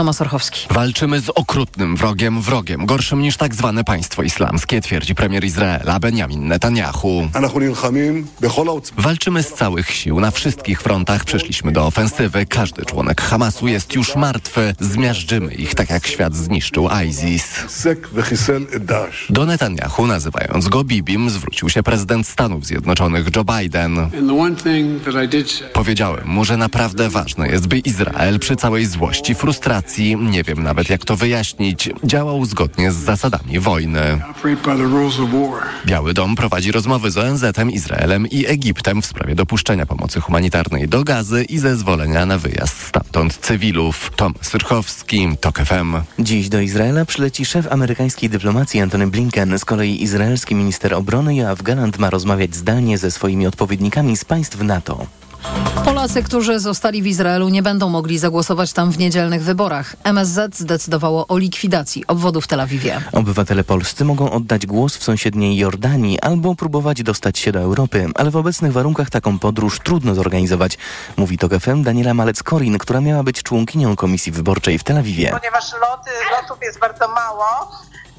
Tomasz Orchowski. Walczymy z okrutnym wrogiem, wrogiem, gorszym niż tak zwane państwo islamskie, twierdzi premier Izraela Benjamin Netanyahu. Walczymy z całych sił, na wszystkich frontach przeszliśmy do ofensywy. Każdy członek Hamasu jest już martwy. Zmiażdżymy ich, tak jak świat zniszczył ISIS. Do Netanyahu, nazywając go Bibim, zwrócił się prezydent Stanów Zjednoczonych Joe Biden. Powiedziałem mu, że naprawdę ważne jest, by Izrael przy całej złości, frustracji, nie wiem nawet jak to wyjaśnić, działał zgodnie z zasadami wojny. Biały Dom prowadzi rozmowy z ONZ-em, Izraelem i Egiptem w sprawie dopuszczenia pomocy humanitarnej do Gazy i zezwolenia na wyjazd stamtąd cywilów. Tom Syrchowski, TOK FM. Dziś do Izraela przyleci szef amerykańskiej dyplomacji Antony Blinken. Z kolei izraelski minister obrony Joachim Gallant ma rozmawiać zdalnie ze swoimi odpowiednikami z państw NATO. Polacy, którzy zostali w Izraelu, nie będą mogli zagłosować tam w niedzielnych wyborach. MSZ zdecydowało o likwidacji obwodów w Tel Awiwie. Obywatele polscy mogą oddać głos w sąsiedniej Jordanii albo próbować dostać się do Europy, ale w obecnych warunkach taką podróż trudno zorganizować, mówi to FM Daniela Malec-Korin, która miała być członkinią komisji wyborczej w Tel Awiwie. Ponieważ loty, lotów jest bardzo mało,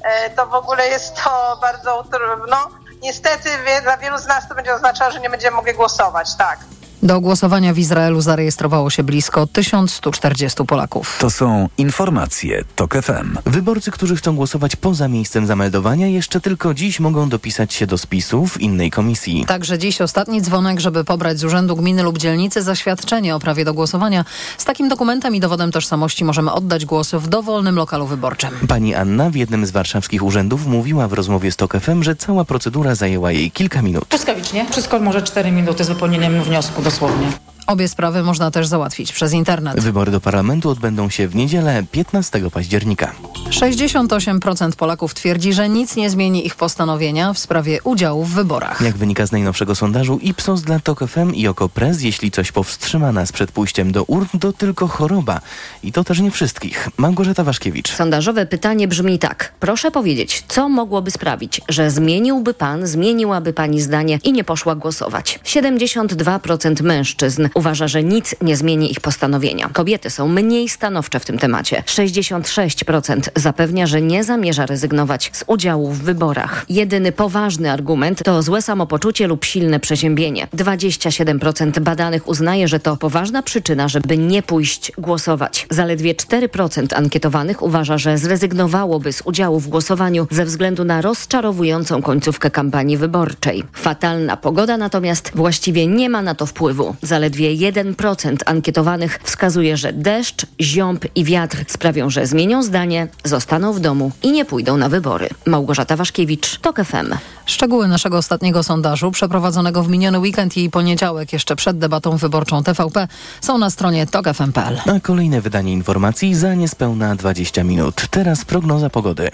e, to w ogóle jest to bardzo trudno. Niestety dla wielu z nas to będzie oznaczało, że nie będziemy mogli głosować, tak. Do głosowania w Izraelu zarejestrowało się blisko 1140 Polaków. To są informacje TOK FM. Wyborcy, którzy chcą głosować poza miejscem zameldowania, jeszcze tylko dziś mogą dopisać się do spisu w innej komisji. Także dziś ostatni dzwonek, żeby pobrać z urzędu gminy lub dzielnicy zaświadczenie o prawie do głosowania. Z takim dokumentem i dowodem tożsamości możemy oddać głos w dowolnym lokalu wyborczym. Pani Anna w jednym z warszawskich urzędów mówiła w rozmowie z TOK FM, że cała procedura zajęła jej kilka minut. Błyskawicznie. Wszystko może 4 minuty z wypełnieniem wniosku стосовні. Obie sprawy można też załatwić przez internet. Wybory do parlamentu odbędą się w niedzielę 15 października. 68% Polaków twierdzi, że nic nie zmieni ich postanowienia w sprawie udziału w wyborach. Jak wynika z najnowszego sondażu Ipsos dla TOK FM i Okopres, jeśli coś powstrzyma nas przed pójściem do urn, to tylko choroba. I to też nie wszystkich. Małgorzata Waszkiewicz. Sondażowe pytanie brzmi tak. Proszę powiedzieć, co mogłoby sprawić, że zmieniłby pan, zmieniłaby pani zdanie i nie poszła głosować? 72% mężczyzn uważa, że nic nie zmieni ich postanowienia. Kobiety są mniej stanowcze w tym temacie. 66% zapewnia, że nie zamierza rezygnować z udziału w wyborach. Jedyny poważny argument to złe samopoczucie lub silne przeziębienie. 27% badanych uznaje, że to poważna przyczyna, żeby nie pójść głosować. Zaledwie 4% ankietowanych uważa, że zrezygnowałoby z udziału w głosowaniu ze względu na rozczarowującą końcówkę kampanii wyborczej. Fatalna pogoda natomiast właściwie nie ma na to wpływu. Zaledwie 1% ankietowanych wskazuje, że deszcz, ziąb i wiatr sprawią, że zmienią zdanie, zostaną w domu i nie pójdą na wybory. Małgorzata Waszkiewicz, TOK FM. Szczegóły naszego ostatniego sondażu, przeprowadzonego w miniony weekend i poniedziałek, jeszcze przed debatą wyborczą TVP, są na stronie tokfm.pl. A kolejne wydanie informacji za niespełna 20 minut. Teraz prognoza pogody.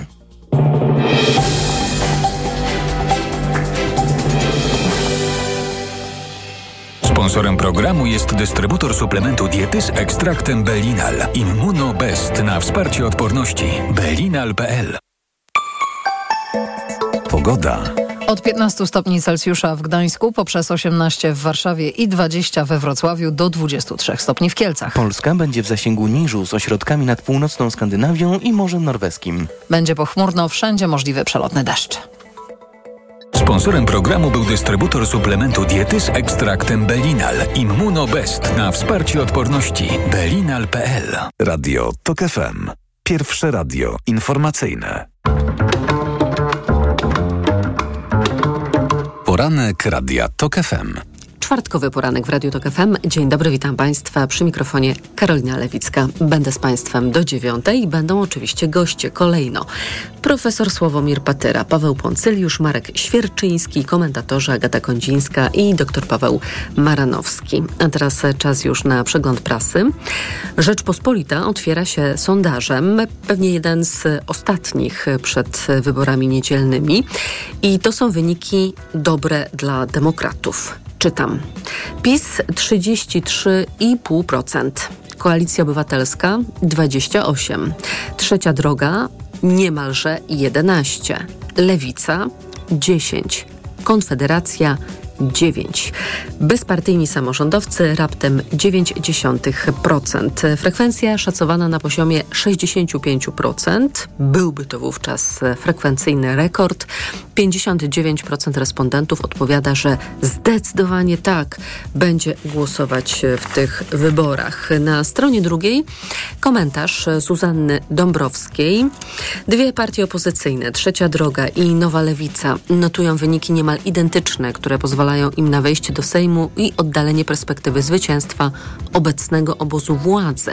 Sponsorem programu jest dystrybutor suplementu diety z ekstraktem Belinal. Immunobest na wsparcie odporności. Belinal.pl Pogoda. Od 15 stopni Celsjusza w Gdańsku, poprzez 18 w Warszawie i 20 we Wrocławiu do 23 stopni w Kielcach. Polska będzie w zasięgu niżu z ośrodkami nad północną Skandynawią i Morzem Norweskim. Będzie pochmurno, wszędzie możliwy przelotny deszcz. Sponsorem programu był dystrybutor suplementu diety z ekstraktem Belinal. Immunobest na wsparcie odporności. Belinal.pl Radio TOK FM. Pierwsze radio informacyjne. Poranek Radia TOK FM. Czwartkowy poranek w Radiu Tok FM. Dzień dobry, witam Państwa przy mikrofonie Karolina Lewicka. Będę z Państwem do dziewiątej i będą oczywiście goście kolejno. Profesor Sławomir Patyra, Paweł Poncyliusz, Marek Świerczyński, komentatorzy Agata Kondzińska i dr Paweł Maranowski. A teraz czas już na przegląd prasy. Rzeczpospolita otwiera się sondażem, pewnie jeden z ostatnich przed wyborami niedzielnymi i to są wyniki dobre dla demokratów. Czytam. PiS 33,5%. Koalicja Obywatelska 28. Trzecia droga niemalże 11. Lewica 10. Konfederacja 9. Bezpartyjni samorządowcy raptem 0,9%. Frekwencja szacowana na poziomie 65%. Byłby to wówczas frekwencyjny rekord. 59% respondentów odpowiada, że zdecydowanie tak będzie głosować w tych wyborach. Na stronie drugiej komentarz Zuzanny Dąbrowskiej. Dwie partie opozycyjne, Trzecia Droga i Nowa Lewica, notują wyniki niemal identyczne, które pozwalają im na wejście do Sejmu i oddalenie perspektywy zwycięstwa obecnego obozu władzy.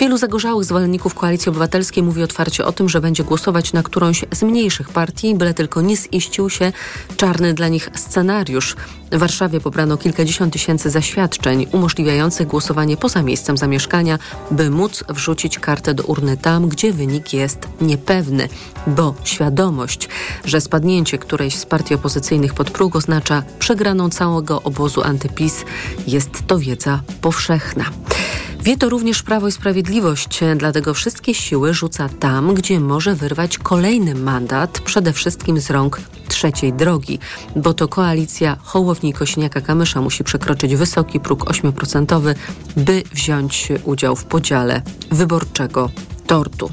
Wielu zagorzałych zwolenników Koalicji Obywatelskiej mówi otwarcie o tym, że będzie głosować na którąś z mniejszych partii, byle tylko nie ziścił się czarny dla nich scenariusz. W Warszawie pobrano kilkadziesiąt tysięcy zaświadczeń umożliwiających głosowanie poza miejscem zamieszkania, by móc wrzucić kartę do urny tam, gdzie wynik jest niepewny, bo świadomość, że spadnięcie którejś z partii opozycyjnych pod próg oznacza przegraną całego obozu antypis, jest to wiedza powszechna. Wie to również Prawo i Sprawiedliwość, dlatego wszystkie siły rzuca tam, gdzie może wyrwać kolejny mandat, przede wszystkim z rąk trzeciej drogi, bo to koalicja Hołowni Kośniaka-Kamysza musi przekroczyć wysoki próg 8%, by wziąć udział w podziale wyborczego tortu.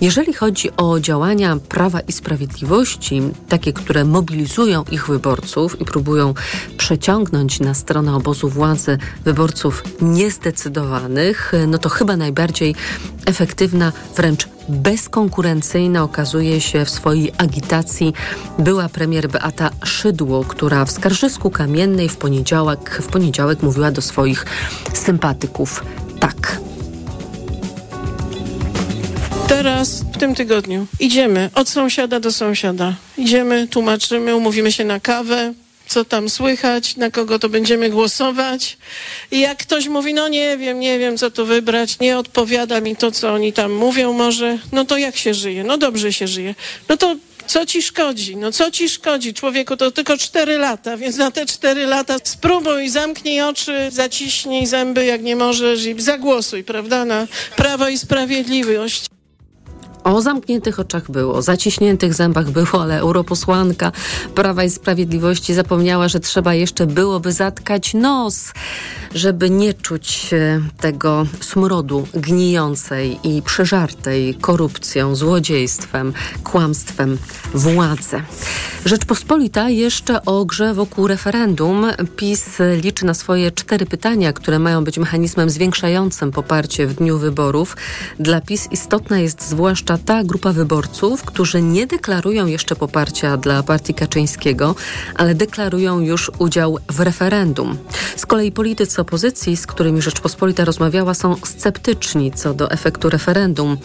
Jeżeli chodzi o działania Prawa i Sprawiedliwości, takie, które mobilizują ich wyborców i próbują przeciągnąć na stronę obozu władzy wyborców niezdecydowanych, no to chyba najbardziej efektywna, wręcz bezkonkurencyjna okazuje się w swojej agitacji była premier Beata Szydło, która w Skarżysku Kamiennej w poniedziałek, w poniedziałek mówiła do swoich sympatyków tak teraz, w tym tygodniu, idziemy od sąsiada do sąsiada. Idziemy, tłumaczymy, umówimy się na kawę, co tam słychać, na kogo to będziemy głosować. I jak ktoś mówi, no nie wiem, nie wiem, co tu wybrać, nie odpowiada mi to, co oni tam mówią może, no to jak się żyje? No dobrze się żyje. No to co ci szkodzi? No co ci szkodzi? Człowieku, to tylko cztery lata, więc na te cztery lata spróbuj, zamknij oczy, zaciśnij zęby, jak nie możesz i zagłosuj, prawda, na Prawo i Sprawiedliwość. O zamkniętych oczach było, o zaciśniętych zębach było, ale europosłanka Prawa i Sprawiedliwości zapomniała, że trzeba jeszcze byłoby zatkać nos, żeby nie czuć e, tego smrodu gnijącej i przeżartej korupcją, złodziejstwem, kłamstwem władzy. Rzeczpospolita jeszcze o grze wokół referendum. PiS liczy na swoje cztery pytania, które mają być mechanizmem zwiększającym poparcie w dniu wyborów. Dla PiS istotna jest zwłaszcza zwłaszcza ta grupa wyborców, którzy nie deklarują jeszcze poparcia dla partii Kaczyńskiego, ale deklarują już udział w referendum. Z kolei politycy opozycji, z którymi Rzeczpospolita rozmawiała, są sceptyczni co do efektu referendum.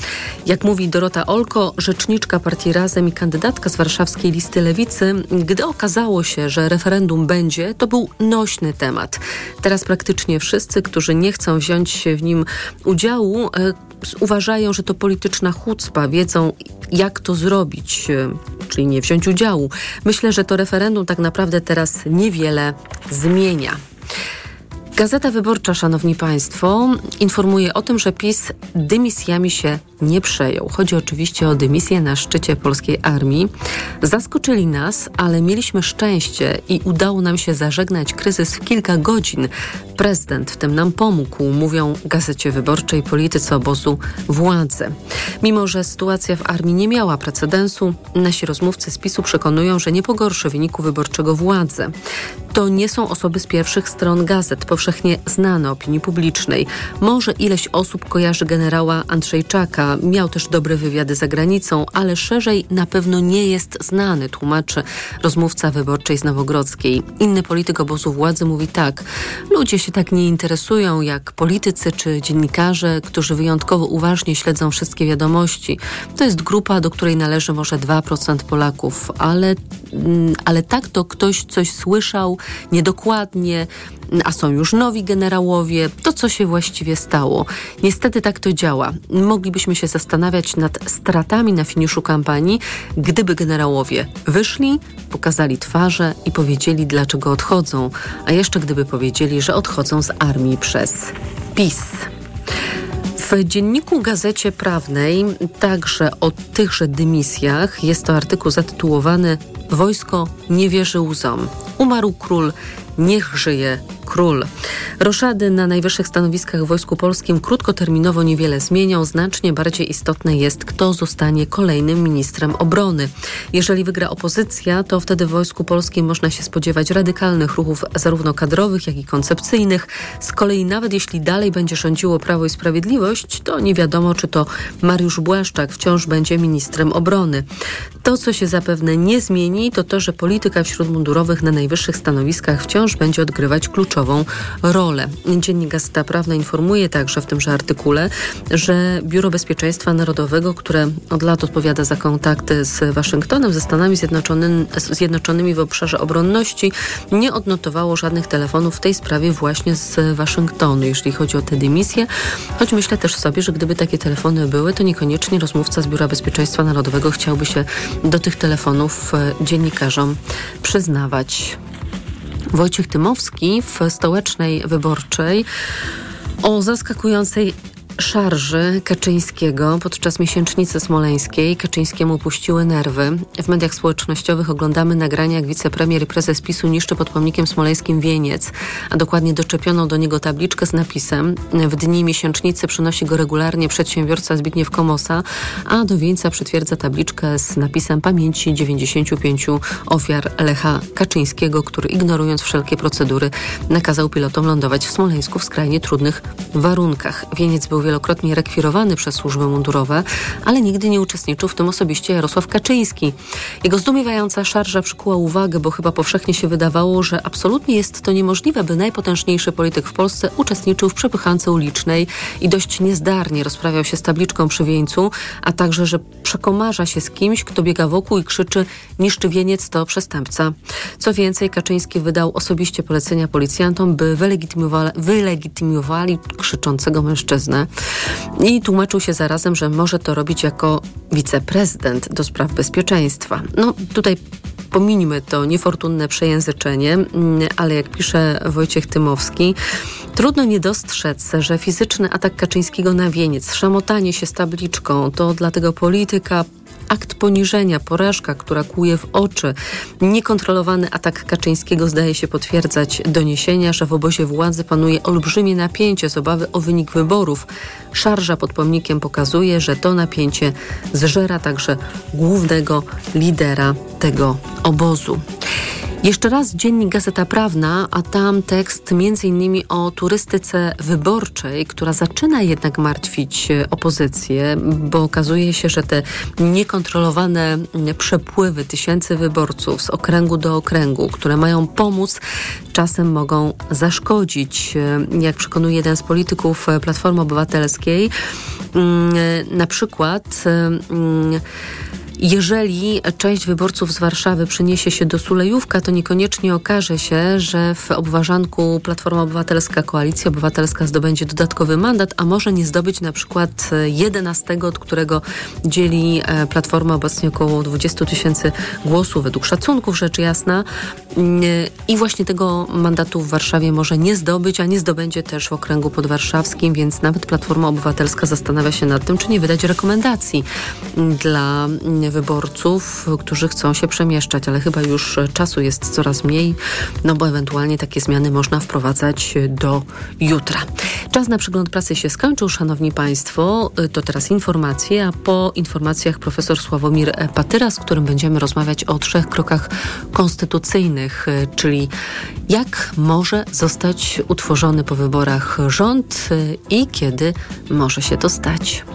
Jak mówi Dorota Olko, rzeczniczka partii Razem i kandydatka z warszawskiej listy Lewicy, gdy okazało się, że referendum będzie, to był nośny temat. Teraz praktycznie wszyscy, którzy nie chcą wziąć w nim udziału, e, uważają, że to polityczna chucpa, wiedzą jak to zrobić, e, czyli nie wziąć udziału. Myślę, że to referendum tak naprawdę teraz niewiele zmienia. Gazeta Wyborcza, Szanowni Państwo, informuje o tym, że PiS dymisjami się nie przejął. Chodzi oczywiście o dymisję na szczycie polskiej armii. Zaskoczyli nas, ale mieliśmy szczęście i udało nam się zażegnać kryzys w kilka godzin. Prezydent w tym nam pomógł, mówią Gazecie Wyborczej politycy obozu władzy. Mimo, że sytuacja w armii nie miała precedensu, nasi rozmówcy z PiSu przekonują, że nie pogorszy wyniku wyborczego władzy. To nie są osoby z pierwszych stron gazet, powszechnie znane opinii publicznej. Może ileś osób kojarzy generała Andrzejczaka, miał też dobre wywiady za granicą, ale szerzej na pewno nie jest znany, tłumaczy rozmówca wyborczej z Nowogrodzkiej. Inny polityk obozu władzy mówi tak: ludzie się tak nie interesują jak politycy czy dziennikarze, którzy wyjątkowo uważnie śledzą wszystkie wiadomości. To jest grupa, do której należy może 2% Polaków, ale, mm, ale tak to ktoś coś słyszał niedokładnie, a są już nowi generałowie. To, co się właściwie stało. Niestety tak to działa. Moglibyśmy się zastanawiać nad stratami na finiszu kampanii, gdyby generałowie wyszli, pokazali twarze i powiedzieli, dlaczego odchodzą, a jeszcze gdyby powiedzieli, że odchodzą z armii przez PiS. W dzienniku Gazecie Prawnej także o tychże dymisjach jest to artykuł zatytułowany Wojsko nie wierzy łzom. Umarł król Niech żyje król. Roszady na najwyższych stanowiskach w Wojsku Polskim krótkoterminowo niewiele zmienią. Znacznie bardziej istotne jest, kto zostanie kolejnym ministrem obrony. Jeżeli wygra opozycja, to wtedy w Wojsku Polskim można się spodziewać radykalnych ruchów zarówno kadrowych, jak i koncepcyjnych. Z kolei nawet jeśli dalej będzie rządziło Prawo i Sprawiedliwość, to nie wiadomo, czy to Mariusz Błaszczak wciąż będzie ministrem obrony. To, co się zapewne nie zmieni, to to, że polityka wśród mundurowych na najwyższych stanowiskach wciąż będzie odgrywać kluczową rolę. Dziennik Gazeta Prawna informuje także w tymże artykule, że Biuro Bezpieczeństwa Narodowego, które od lat odpowiada za kontakty z Waszyngtonem, ze Stanami Zjednoczonymi, Zjednoczonymi w obszarze obronności, nie odnotowało żadnych telefonów w tej sprawie właśnie z Waszyngtonu, jeśli chodzi o te dymisje. Choć myślę też sobie, że gdyby takie telefony były, to niekoniecznie rozmówca z Biura Bezpieczeństwa Narodowego chciałby się do tych telefonów e, dziennikarzom przyznawać. Wojciech Tymowski w stołecznej wyborczej o zaskakującej szarży Kaczyńskiego podczas miesięcznicy smoleńskiej Kaczyńskiemu puściły nerwy. W mediach społecznościowych oglądamy nagrania, jak wicepremier i prezes PiSu niszczy pod pomnikiem smoleńskim wieniec, a dokładnie doczepioną do niego tabliczkę z napisem w dni miesięcznicy przynosi go regularnie przedsiębiorca Zbigniew Komosa, a do wieńca przytwierdza tabliczkę z napisem pamięci 95 ofiar Lecha Kaczyńskiego, który ignorując wszelkie procedury nakazał pilotom lądować w Smoleńsku w skrajnie trudnych warunkach. Wieniec był wielokrotnie rekwirowany przez służby mundurowe, ale nigdy nie uczestniczył w tym osobiście Jarosław Kaczyński. Jego zdumiewająca szarża przykuła uwagę, bo chyba powszechnie się wydawało, że absolutnie jest to niemożliwe, by najpotężniejszy polityk w Polsce uczestniczył w przepychance ulicznej i dość niezdarnie rozprawiał się z tabliczką przy wieńcu, a także, że przekomarza się z kimś, kto biega wokół i krzyczy niszczy wieniec to przestępca. Co więcej, Kaczyński wydał osobiście polecenia policjantom, by wylegitymowali, wylegitymowali krzyczącego mężczyznę i tłumaczył się zarazem, że może to robić jako wiceprezydent do spraw bezpieczeństwa. No tutaj pominijmy to niefortunne przejęzyczenie, mm, ale jak pisze Wojciech Tymowski, trudno nie dostrzec, że fizyczny atak Kaczyńskiego na wieniec, szamotanie się z tabliczką, to dla tego polityka akt poniżenia, porażka, która kłuje w oczy. Niekontrolowany atak Kaczyńskiego zdaje się potwierdzać doniesienia, że w obozie władzy panuje olbrzymie napięcie z obawy o wynik wyborów. Szarża pod pomnikiem pokazuje, że to napięcie zżera także głównego lidera tego obozu. Jeszcze raz dziennik Gazeta Prawna, a tam tekst m.in. o turystyce wyborczej, która zaczyna jednak martwić e, opozycję, bo okazuje się, że te niekontrolowane przepływy tysięcy wyborców z okręgu do okręgu, które mają pomóc, czasem mogą zaszkodzić. E, jak przekonuje jeden z polityków e, Platformy Obywatelskiej, mm, na przykład mm, jeżeli część wyborców z Warszawy przeniesie się do Sulejówka, to niekoniecznie okaże się, że w obważanku Platforma Obywatelska, Koalicja Obywatelska zdobędzie dodatkowy mandat, a może nie zdobyć na przykład 11, od którego dzieli e, Platforma obecnie około 20 tysięcy głosów, według szacunków rzecz jasna. Mm, I właśnie tego mandatu w Warszawie może nie zdobyć, a nie zdobędzie też w okręgu podwarszawskim, więc nawet Platforma Obywatelska zastanawia się nad tym, czy nie wydać rekomendacji dla wyborców, którzy chcą się przemieszczać, ale chyba już czasu jest coraz mniej, no bo ewentualnie takie zmiany można wprowadzać do jutra. Czas na przegląd prasy się skończył, szanowni państwo. To teraz informacje, a po informacjach profesor Sławomir Patyra, z którym będziemy rozmawiać o trzech krokach konstytucyjnych, czyli jak może zostać utworzony po wyborach rząd i kiedy może się to stać.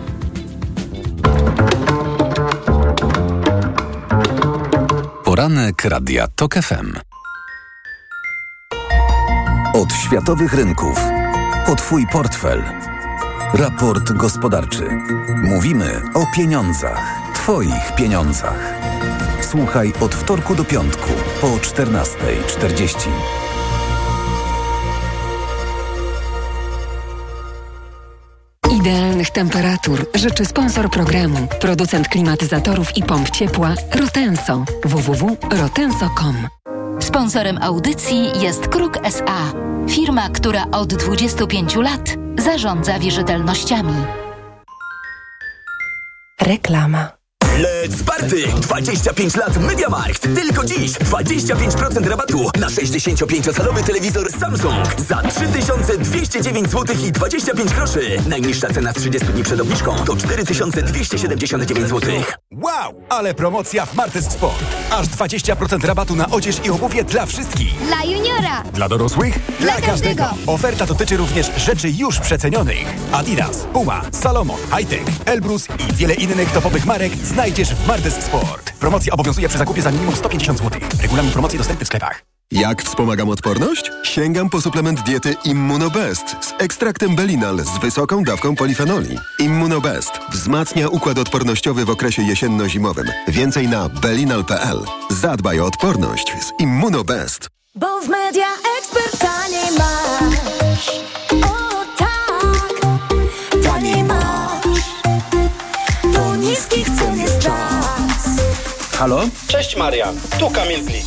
Poranek Radia TOK FM. Od światowych rynków. Po Twój portfel. Raport gospodarczy. Mówimy o pieniądzach. Twoich pieniądzach. Słuchaj od wtorku do piątku po 14.40. temperatur życzy sponsor programu, producent klimatyzatorów i pomp ciepła Rotenso www.rotenso.com. Sponsorem audycji jest Kruk SA, firma, która od 25 lat zarządza wierzytelnościami. Reklama. Let's party! 25 lat MediaMarkt. Tylko dziś 25% rabatu na 65-calowy telewizor Samsung za 3209 zł i 25 groszy. Najniższa cena z 30 dni przed obniżką to 4279 zł. Wow, ale promocja w Martes Sport. Aż 20% rabatu na odzież i obuwie dla wszystkich. Dla juniora. Dla dorosłych? Dla każdego. Oferta dotyczy również rzeczy już przecenionych. Adidas, Puma, Salomon, Hightech, Elbrus i wiele innych topowych marek znajdziesz w Martes Sport. Promocja obowiązuje przy zakupie za minimum 150 zł. Regulamin promocji dostępny w sklepach. Jak wspomagam odporność? Sięgam po suplement diety Immunobest z ekstraktem Belinal z wysoką dawką polifenoli. Immunobest wzmacnia układ odpornościowy w okresie jesienno-zimowym. Więcej na belinal.pl. Zadbaj o odporność z Immunobest. Bo w media ekspert taniej masz. Niskich cen jest czas. Halo? Cześć Marian, tu Kamil Glik.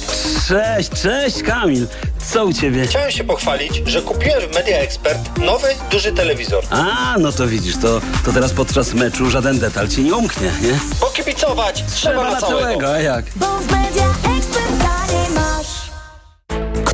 Cześć, cześć Kamil. Co u ciebie? Chciałem się pochwalić, że kupiłem w Media Expert nowy, duży telewizor. A, no to widzisz, to, to teraz podczas meczu żaden detal ci nie umknie, nie? Pokibicować trzeba, Trzeba na całego. całego, a jak?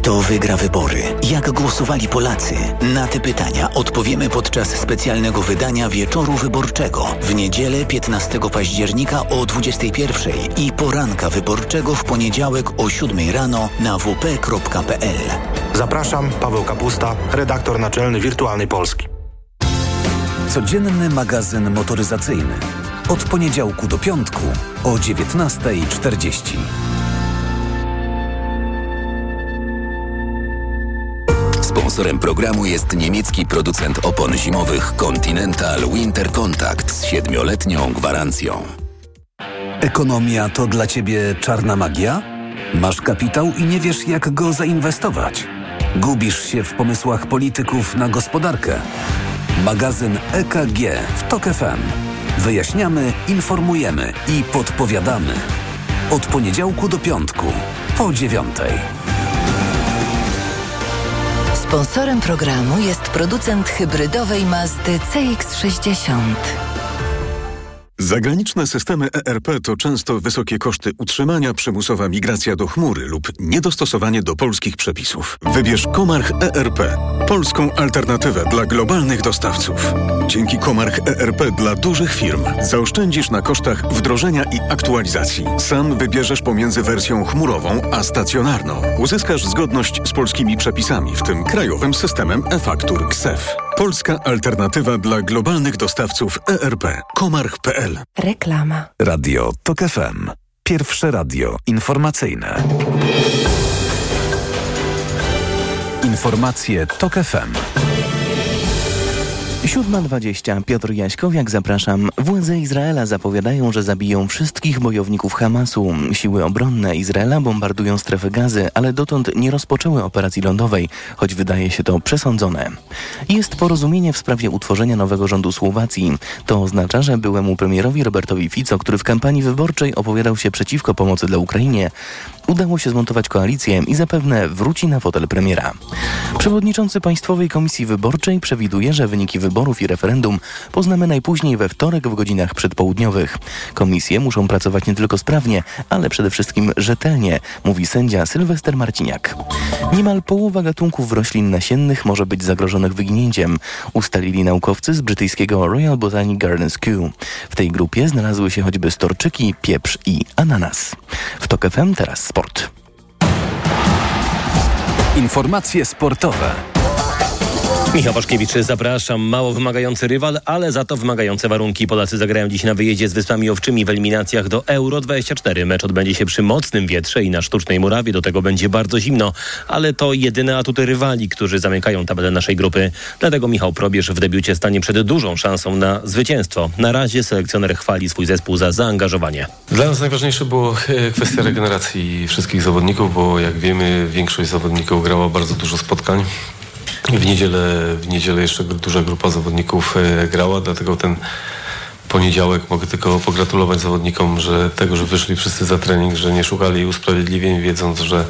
Kto wygra wybory? Jak głosowali Polacy? Na te pytania odpowiemy podczas specjalnego wydania Wieczoru Wyborczego w niedzielę 15 października o 21 i poranka wyborczego w poniedziałek o 7 rano na wp.pl. Zapraszam, Paweł Kapusta, redaktor naczelny Wirtualnej Polski. Codzienny magazyn motoryzacyjny. Od poniedziałku do piątku o 19.40. Sponsorem programu jest niemiecki producent opon zimowych Continental Winter Contact z siedmioletnią gwarancją. Ekonomia to dla Ciebie czarna magia? Masz kapitał i nie wiesz, jak go zainwestować? Gubisz się w pomysłach polityków na gospodarkę? Magazyn EKG w TOK FM. Wyjaśniamy, informujemy i podpowiadamy. Od poniedziałku do piątku, po dziewiątej. Sponsorem programu jest producent hybrydowej Mazdy CX-60. Zagraniczne systemy ERP to często wysokie koszty utrzymania, przymusowa migracja do chmury lub niedostosowanie do polskich przepisów. Wybierz Komarch ERP, polską alternatywę dla globalnych dostawców. Dzięki Komarch ERP dla dużych firm zaoszczędzisz na kosztach wdrożenia i aktualizacji. Sam wybierzesz pomiędzy wersją chmurową a stacjonarną. Uzyskasz zgodność z polskimi przepisami, w tym krajowym systemem e-faktur KSEF. Polska alternatywa dla globalnych dostawców ERP. Komarch.pl Reklama. Radio TOK FM. Pierwsze radio informacyjne. Informacje TOK FM. 7.20. Piotr Jaśkowiak, zapraszam. Władze Izraela zapowiadają, że zabiją wszystkich bojowników Hamasu. Siły obronne Izraela bombardują strefę gazy, ale dotąd nie rozpoczęły operacji lądowej, choć wydaje się to przesądzone. Jest porozumienie w sprawie utworzenia nowego rządu Słowacji. To oznacza, że byłemu premierowi Robertowi Fico, który w kampanii wyborczej opowiadał się przeciwko pomocy dla Ukrainie, udało się zmontować koalicję i zapewne wróci na fotel premiera. Przewodniczący Państwowej Komisji Wyborczej przewiduje, że wyniki wyborów i referendum poznamy najpóźniej we wtorek w godzinach przedpołudniowych. Komisje muszą pracować nie tylko sprawnie, ale przede wszystkim rzetelnie, mówi sędzia Sylwester Marciniak. Niemal połowa gatunków roślin nasiennych może być zagrożonych wyginięciem, ustalili naukowcy z brytyjskiego Royal Botanic Gardens Kew. W tej grupie znalazły się choćby storczyki, pieprz i ananas. W TOK FM teraz sport. Informacje sportowe. Michał Waszkiewicz, zapraszam. Mało wymagający rywal, ale za to wymagające warunki. Polacy zagrają dziś na wyjeździe z Wyspami Owczymi w eliminacjach do Euro 24. Mecz odbędzie się przy mocnym wietrze i na sztucznej murawie. Do tego będzie bardzo zimno, ale to jedyne atuty rywali, którzy zamykają tabelę naszej grupy. Dlatego Michał Probierz w debiucie stanie przed dużą szansą na zwycięstwo. Na razie selekcjoner chwali swój zespół za zaangażowanie. Dla nas najważniejsze było e, kwestia regeneracji wszystkich zawodników, bo jak wiemy większość zawodników grała bardzo dużo spotkań. W niedzielę, w niedzielę jeszcze duża grupa zawodników e, grała, dlatego ten poniedziałek mogę tylko pogratulować zawodnikom, że tego, że wyszli wszyscy za trening, że nie szukali usprawiedliwień, wiedząc, że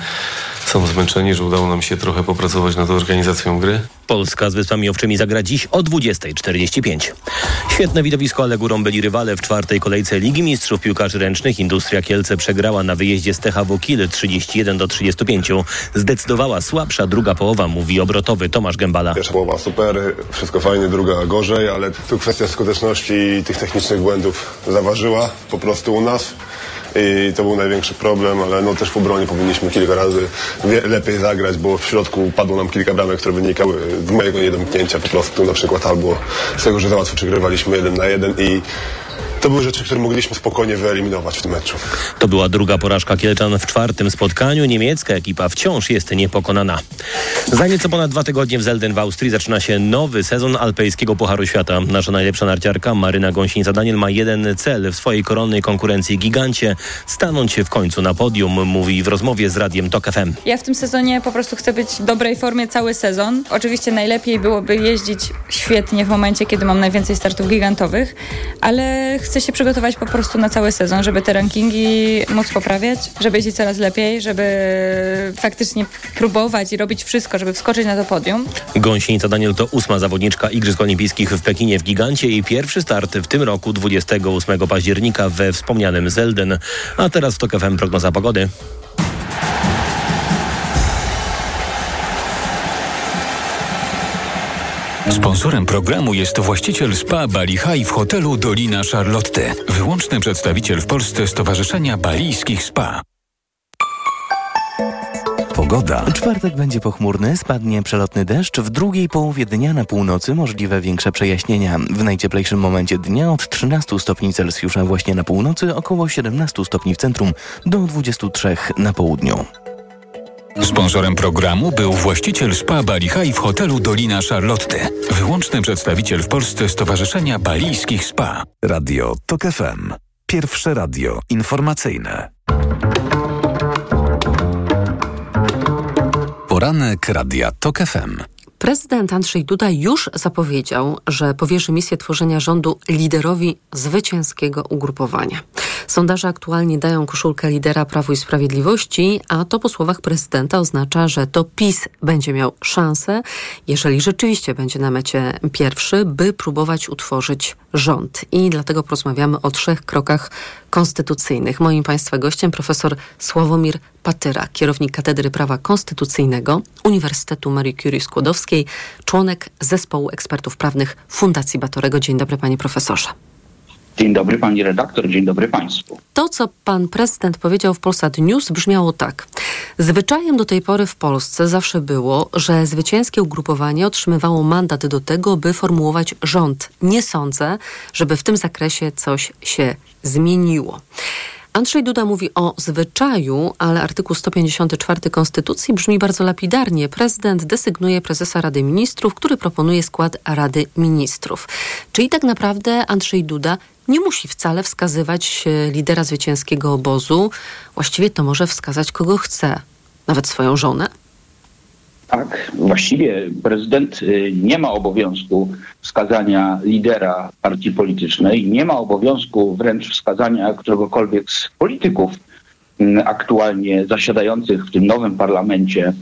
są zmęczeni, że udało nam się trochę popracować nad organizacją gry. Polska z Wyspami Owczymi zagra dziś o 20.45. Świetne widowisko, ale górą byli rywale w czwartej kolejce Ligi Mistrzów Piłkarzy Ręcznych. Industria Kielce przegrała na wyjeździe z THW Kiel 31 do 35. Zdecydowała słabsza druga połowa, mówi obrotowy Tomasz Gębala. Pierwsza połowa super, wszystko fajnie, druga gorzej, ale tu kwestia skuteczności i tych technicznych błędów zaważyła po prostu u nas. I to był największy problem, ale no też w obronie powinniśmy kilka razy lepiej zagrać, bo w środku padło nam kilka bramek, które wynikały z mojego niedomknięcia po prostu na przykład albo z tego, że za łatwo przegrywaliśmy jeden na jeden i to były rzeczy, które mogliśmy spokojnie wyeliminować w tym meczu. To była druga porażka Kielczan w czwartym spotkaniu. Niemiecka ekipa wciąż jest niepokonana. Za nieco ponad dwa tygodnie w Zelden w Austrii zaczyna się nowy sezon alpejskiego Pucharu Świata. Nasza najlepsza narciarka Maryna Gąsienica-Daniel ma jeden cel w swojej koronnej konkurencji gigancie stanąć się w końcu na podium, mówi w rozmowie z Radiem TOK FM. Ja w tym sezonie po prostu chcę być w dobrej formie cały sezon. Oczywiście najlepiej byłoby jeździć świetnie w momencie, kiedy mam najwięcej startów gigantowych, ale chcę się przygotować po prostu na cały sezon, żeby te rankingi móc poprawiać, żeby jeździć coraz lepiej, żeby faktycznie próbować i robić wszystko, żeby wskoczyć na to podium. Gąsienica Daniel to ósma zawodniczka Igrzysk Olimpijskich w Pekinie w Gigancie i pierwszy start w tym roku 28 października we wspomnianym Zelden. A teraz w TOK FM prognoza pogody. Sponsorem programu jest właściciel spa Bali High w hotelu Dolina Charlotte. Wyłączny przedstawiciel w Polsce Stowarzyszenia Balijskich Spa. Pogoda. Czwartek będzie pochmurny, spadnie przelotny deszcz. W drugiej połowie dnia na północy możliwe większe przejaśnienia. W najcieplejszym momencie dnia od 13 stopni Celsjusza właśnie na północy, około 17 stopni w centrum, do 23 na południu. Sponsorem programu był właściciel spa Bali High w hotelu Dolina Charlotte. Wyłączny przedstawiciel w Polsce Stowarzyszenia Balijskich Spa. Radio TOK FM. Pierwsze radio informacyjne. Poranek Radia TOK FM. Prezydent Andrzej Duda już zapowiedział, że powierzy misję tworzenia rządu liderowi zwycięskiego ugrupowania. Sondaże aktualnie dają koszulkę lidera Prawu i Sprawiedliwości, a to po słowach prezydenta oznacza, że to PiS będzie miał szansę, jeżeli rzeczywiście będzie na mecie pierwszy, by próbować utworzyć rząd. I dlatego porozmawiamy o trzech krokach konstytucyjnych. Moim Państwa gościem profesor Sławomir Patyra, kierownik Katedry Prawa Konstytucyjnego Uniwersytetu Marii Curie Skłodowskiej, członek zespołu ekspertów prawnych Fundacji Batorego. Dzień dobry panie profesorze. Dzień dobry pani redaktor, dzień dobry państwu. To, co pan prezydent powiedział w Polsat News brzmiało tak. Zwyczajem do tej pory w Polsce zawsze było, że zwycięskie ugrupowanie otrzymywało mandat do tego, by formułować rząd. Nie sądzę, żeby w tym zakresie coś się zmieniło. Andrzej Duda mówi o zwyczaju, ale artykuł 154 Konstytucji brzmi bardzo lapidarnie. Prezydent desygnuje prezesa Rady Ministrów, który proponuje skład Rady Ministrów. Czyli tak naprawdę Andrzej Duda nie musi wcale wskazywać lidera zwycięskiego obozu. Właściwie to może wskazać kogo chce, nawet swoją żonę. Tak, właściwie prezydent y, nie ma obowiązku wskazania lidera partii politycznej, nie ma obowiązku wręcz wskazania któregokolwiek z polityków mm, aktualnie zasiadających w tym nowym parlamencie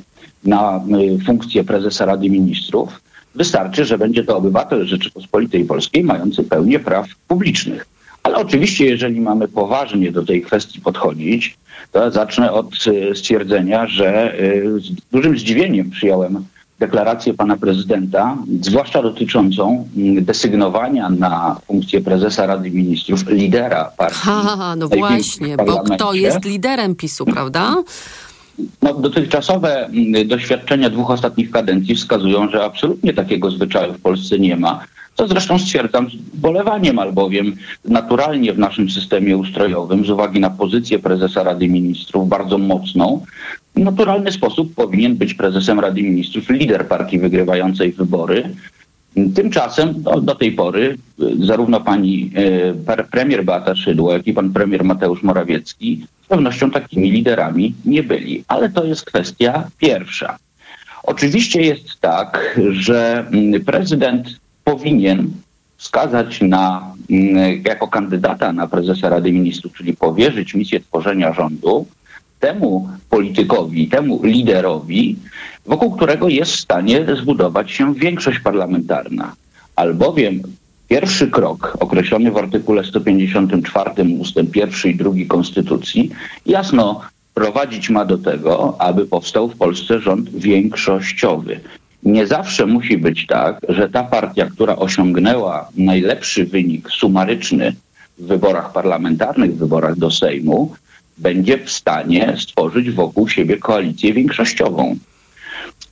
na y, funkcję prezesa Rady Ministrów. Wystarczy, że będzie to obywatel Rzeczypospolitej Polskiej mający pełnię praw publicznych. Ale oczywiście, jeżeli mamy poważnie do tej kwestii podchodzić, to zacznę od y, stwierdzenia, że y, z dużym zdziwieniem przyjąłem deklarację pana prezydenta, zwłaszcza dotyczącą mm, desygnowania na funkcję prezesa Rady Ministrów lidera partii. Ha, ha, ha, no właśnie, bo kto jest liderem PiSu, prawda? No, dotychczasowe mm, doświadczenia dwóch ostatnich kadencji wskazują, że absolutnie takiego zwyczaju w Polsce nie ma. Co zresztą stwierdzam z bolewaniem, albowiem naturalnie w naszym systemie ustrojowym, z uwagi na pozycję prezesa Rady Ministrów bardzo mocną, w naturalny sposób powinien być prezesem Rady Ministrów lider partii wygrywającej wybory. Tymczasem no, do tej pory y, zarówno pani y, premier Beata Szydło, jak i pan premier Mateusz Morawiecki z pewnością takimi liderami nie byli. Ale to jest kwestia pierwsza. Oczywiście jest tak, że mm, prezydent powinien wskazać na, mm, jako kandydata na prezesa Rady Ministrów, czyli powierzyć misję tworzenia rządu temu politykowi, temu liderowi, wokół którego jest w stanie zbudować się większość parlamentarna. Albowiem pierwszy krok określony w artykule 154 ustęp 1 i 2 Konstytucji jasno prowadzić ma do tego, aby powstał w Polsce rząd większościowy. Nie zawsze musi być tak, że ta partia, która osiągnęła najlepszy wynik sumaryczny w wyborach parlamentarnych, w wyborach do Sejmu, będzie w stanie stworzyć wokół siebie koalicję większościową.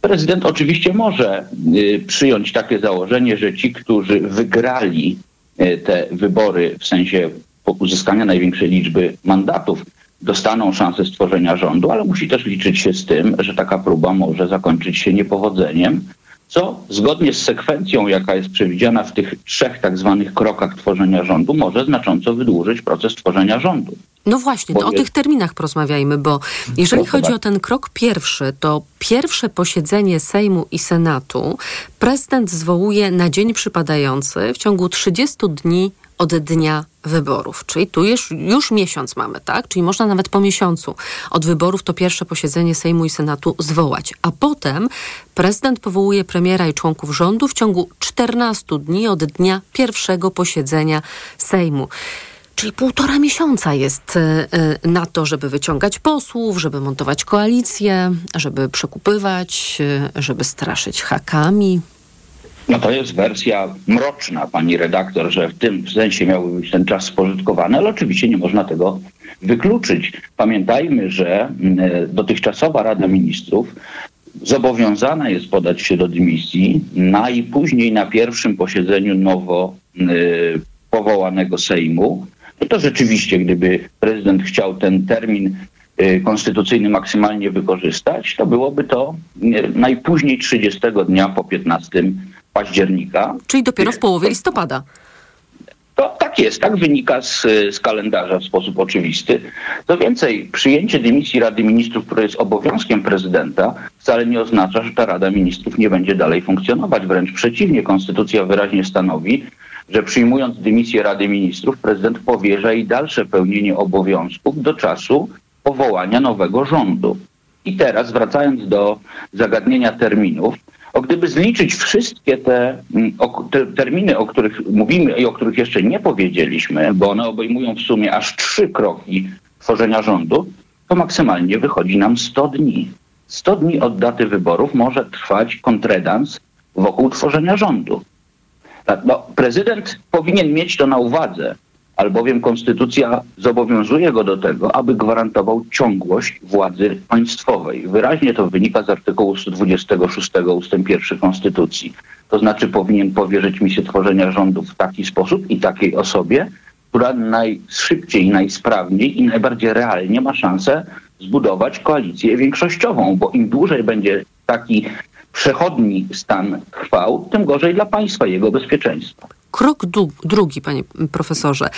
Prezydent oczywiście może y, przyjąć takie założenie, że ci, którzy wygrali y, te wybory w sensie uzyskania największej liczby mandatów, dostaną szansę stworzenia rządu, ale musi też liczyć się z tym, że taka próba może zakończyć się niepowodzeniem, co? Zgodnie z sekwencją, jaka jest przewidziana w tych trzech tak zwanych krokach tworzenia rządu, może znacząco wydłużyć proces tworzenia rządu. No właśnie, to o tych terminach porozmawiajmy, bo jeżeli No, chodzi chyba- o ten krok pierwszy, to pierwsze posiedzenie Sejmu i Senatu prezydent zwołuje na dzień przypadający w ciągu 30 dni od dnia wyborów. Czyli tu już, już miesiąc mamy, tak? Czyli można nawet po miesiącu od wyborów to pierwsze posiedzenie Sejmu i Senatu zwołać. A potem prezydent powołuje premiera i członków rządu w ciągu 14 dni od dnia pierwszego posiedzenia Sejmu. Czyli półtora miesiąca jest e, e, na to, żeby wyciągać posłów, żeby montować koalicję, żeby przekupywać, e, żeby straszyć hakami. No to jest wersja mroczna, pani redaktor, że w tym sensie miałby być ten czas spożytkowany, ale oczywiście nie można tego wykluczyć. Pamiętajmy, że mm, e, dotychczasowa Rada Ministrów zobowiązana jest podać się do dymisji najpóźniej na pierwszym posiedzeniu nowo y, powołanego Sejmu. No to rzeczywiście, gdyby prezydent chciał ten termin y, konstytucyjny maksymalnie wykorzystać, to byłoby to y, najpóźniej 30 dnia po 15 października. Czyli dopiero w połowie listopada. To tak jest, tak wynika z, z kalendarza w sposób oczywisty. Co więcej, przyjęcie dymisji Rady Ministrów, które jest obowiązkiem prezydenta, wcale nie oznacza, że ta Rada Ministrów nie będzie dalej funkcjonować. Wręcz przeciwnie, Konstytucja wyraźnie stanowi, że przyjmując dymisję Rady Ministrów, prezydent powierza jej dalsze pełnienie obowiązków do czasu powołania nowego rządu. I teraz, wracając do zagadnienia terminów, o gdyby zliczyć wszystkie te, mm, te terminy, o których mówimy i o których jeszcze nie powiedzieliśmy, bo one obejmują w sumie aż trzy kroki tworzenia rządu, to maksymalnie wychodzi nam 100 dni. 100 dni od daty wyborów może trwać kontredans wokół tworzenia rządu. No, prezydent powinien mieć to na uwadze, albowiem konstytucja zobowiązuje go do tego, aby gwarantował ciągłość władzy państwowej. Wyraźnie to wynika z artykułu 126 ust. 1 konstytucji. To znaczy powinien powierzyć misję tworzenia rządu w taki sposób i takiej osobie, która najszybciej, najsprawniej i najbardziej realnie ma szansę zbudować koalicję większościową, bo im dłużej będzie taki przechodni stan trwał, tym gorzej dla państwa jego bezpieczeństwa. Krok drugi, panie profesorze.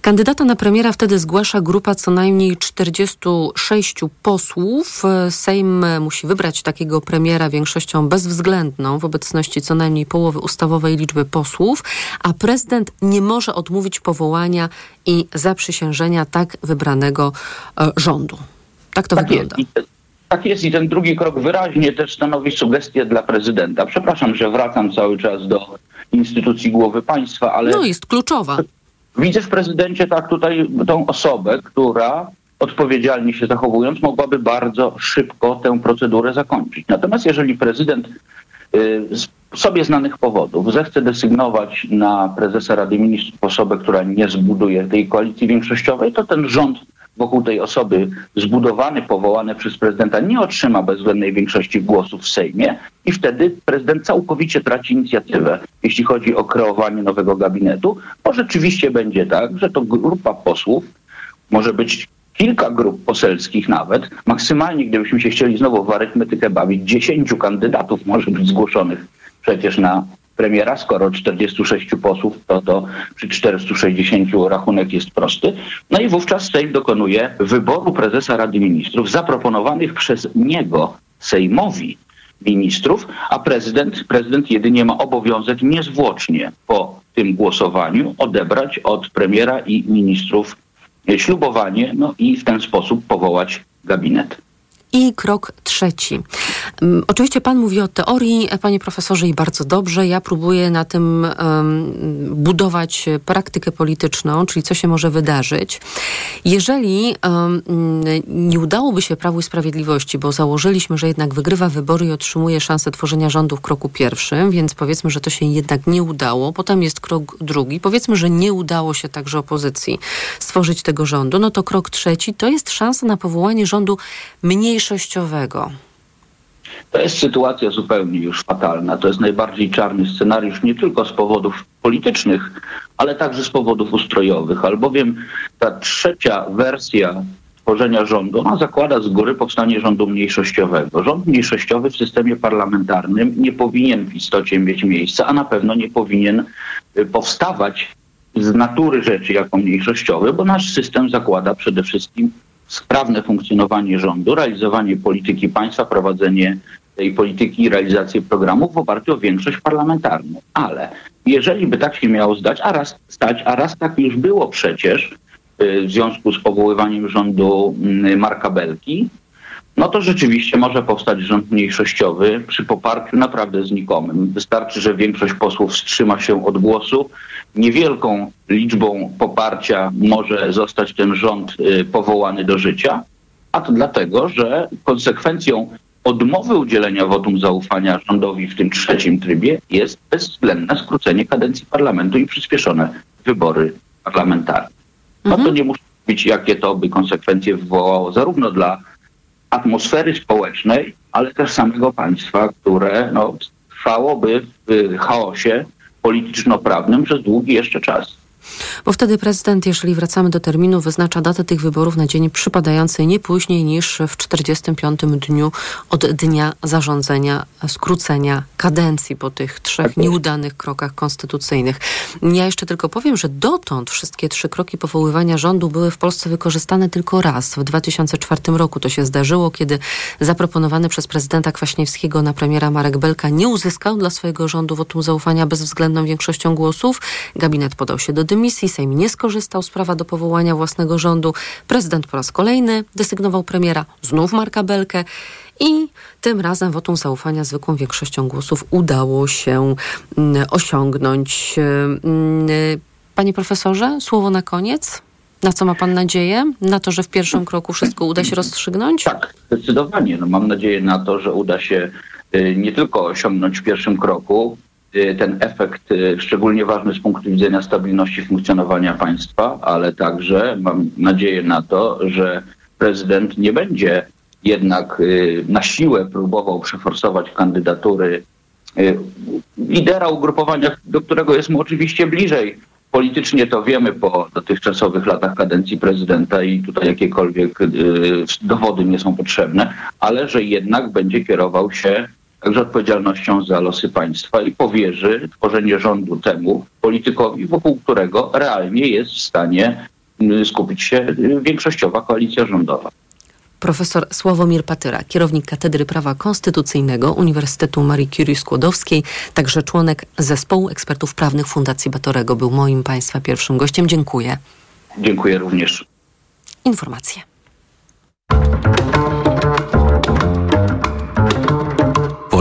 Kandydata na premiera wtedy zgłasza grupa co najmniej 46 posłów. Sejm musi wybrać takiego premiera większością bezwzględną w obecności co najmniej połowy ustawowej liczby posłów, a prezydent nie może odmówić powołania i zaprzysiężenia tak wybranego e, rządu. Tak to Tak wygląda. jest. Tak jest i ten drugi krok wyraźnie też stanowi sugestię dla prezydenta. Przepraszam, że wracam cały czas do instytucji głowy państwa, ale No jest kluczowa. widzę w prezydencie tak tutaj tą osobę, która odpowiedzialnie się zachowując mogłaby bardzo szybko tę procedurę zakończyć. Natomiast jeżeli prezydent y, z sobie znanych powodów zechce desygnować na prezesa Rady Ministrów osobę, która nie zbuduje tej koalicji większościowej, to ten rząd wokół tej osoby zbudowany, powołany przez prezydenta nie otrzyma bezwzględnej większości głosów w Sejmie i wtedy prezydent całkowicie traci inicjatywę, jeśli chodzi o kreowanie nowego gabinetu, bo rzeczywiście będzie tak, że to grupa posłów może być kilka grup poselskich nawet. Maksymalnie, gdybyśmy się chcieli znowu w arytmetykę bawić, 10 kandydatów może być zgłoszonych przecież na premiera, skoro 46 posłów, to, to przy 460 rachunek jest prosty. No i wówczas Sejm dokonuje wyboru prezesa Rady Ministrów zaproponowanych przez niego Sejmowi ministrów, a prezydent, prezydent jedynie ma obowiązek niezwłocznie po tym głosowaniu odebrać od premiera i ministrów ślubowanie, no i w ten sposób powołać gabinet. I krok trzeci. Um, oczywiście Pan mówi o teorii, Panie Profesorze, i bardzo dobrze. Ja próbuję na tym um, budować praktykę polityczną, czyli co się może wydarzyć. Jeżeli um, nie udałoby się Prawu i Sprawiedliwości, bo założyliśmy, że jednak wygrywa wybory i otrzymuje szansę tworzenia rządu w kroku pierwszym, więc powiedzmy, że to się jednak nie udało. Potem jest krok drugi. Powiedzmy, że nie udało się także opozycji stworzyć tego rządu. No to krok trzeci to jest szansa na powołanie rządu mniejszościowego. To jest sytuacja zupełnie już fatalna. To jest najbardziej czarny scenariusz nie tylko z powodów politycznych, ale także z powodów ustrojowych, albowiem ta trzecia wersja tworzenia rządu, ona zakłada z góry powstanie rządu mniejszościowego. Rząd mniejszościowy w systemie parlamentarnym nie powinien w istocie mieć miejsca, a na pewno nie powinien y, powstawać z natury rzeczy jako mniejszościowy, bo nasz system zakłada przede wszystkim sprawne funkcjonowanie rządu, realizowanie polityki państwa, prowadzenie tej polityki i realizację programów w oparciu o większość parlamentarną. Ale jeżeli by tak się miało zdać, a raz stać, a raz tak już było przecież y, w związku z powoływaniem rządu mm, Marka Belki, no to rzeczywiście może powstać rząd mniejszościowy przy poparciu naprawdę znikomym. Wystarczy, że większość posłów wstrzyma się od głosu. Niewielką liczbą poparcia może zostać ten rząd y, powołany do życia, a to dlatego, że konsekwencją odmowy udzielenia wotum zaufania rządowi w tym trzecim trybie jest bezwzględne skrócenie kadencji parlamentu i przyspieszone wybory parlamentarne. No to nie muszę mówić, jakie to by konsekwencje wywołało zarówno dla atmosfery społecznej, ale też samego państwa, które no, trwałoby w chaosie polityczno-prawnym przez długi jeszcze czas. Bo wtedy prezydent, jeżeli wracamy do terminu, wyznacza datę tych wyborów na dzień przypadający nie później niż w 45 dniu od dnia zarządzenia, skrócenia kadencji po tych trzech nieudanych krokach konstytucyjnych. Ja jeszcze tylko powiem, że dotąd wszystkie trzy kroki powoływania rządu były w Polsce wykorzystane tylko raz. W 2004 roku to się zdarzyło, kiedy zaproponowany przez prezydenta Kwaśniewskiego na premiera Marek Belka nie uzyskał dla swojego rządu wotum zaufania bezwzględną większością głosów. Gabinet podał się do dymisji, Sejm nie skorzystał z prawa do powołania własnego rządu. Prezydent po raz kolejny desygnował premiera, znów Marka Belkę. I tym razem wotum zaufania zwykłą większością głosów udało się mm, osiągnąć. Mm, Panie profesorze, słowo na koniec. Na co ma pan nadzieję? Na to, że w pierwszym kroku wszystko uda się rozstrzygnąć? Tak, zdecydowanie. No, mam nadzieję na to, że uda się y, nie tylko osiągnąć w pierwszym kroku ten efekt y, szczególnie ważny z punktu widzenia stabilności funkcjonowania państwa, ale także mam nadzieję na to, że prezydent nie będzie jednak y, na siłę próbował przeforsować kandydatury y, lidera ugrupowania, do którego jest mu oczywiście bliżej. Politycznie to wiemy po dotychczasowych latach kadencji prezydenta i tutaj jakiekolwiek y, dowody nie są potrzebne, ale że jednak będzie kierował się także odpowiedzialnością za losy państwa i powierzy tworzenie rządu temu politykowi, wokół którego realnie jest w stanie y, skupić się y, większościowa koalicja rządowa. Profesor Sławomir Patyra, kierownik Katedry Prawa Konstytucyjnego Uniwersytetu Marii Curie Skłodowskiej, także członek Zespołu Ekspertów Prawnych Fundacji Batorego, był moim Państwa pierwszym gościem. Dziękuję. Dziękuję również. Informacje.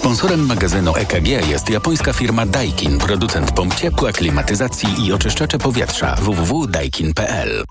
Sponsorem magazynu EKG jest japońska firma Daikin, producent pomp ciepła, klimatyzacji i oczyszczacze powietrza www.daikin.pl.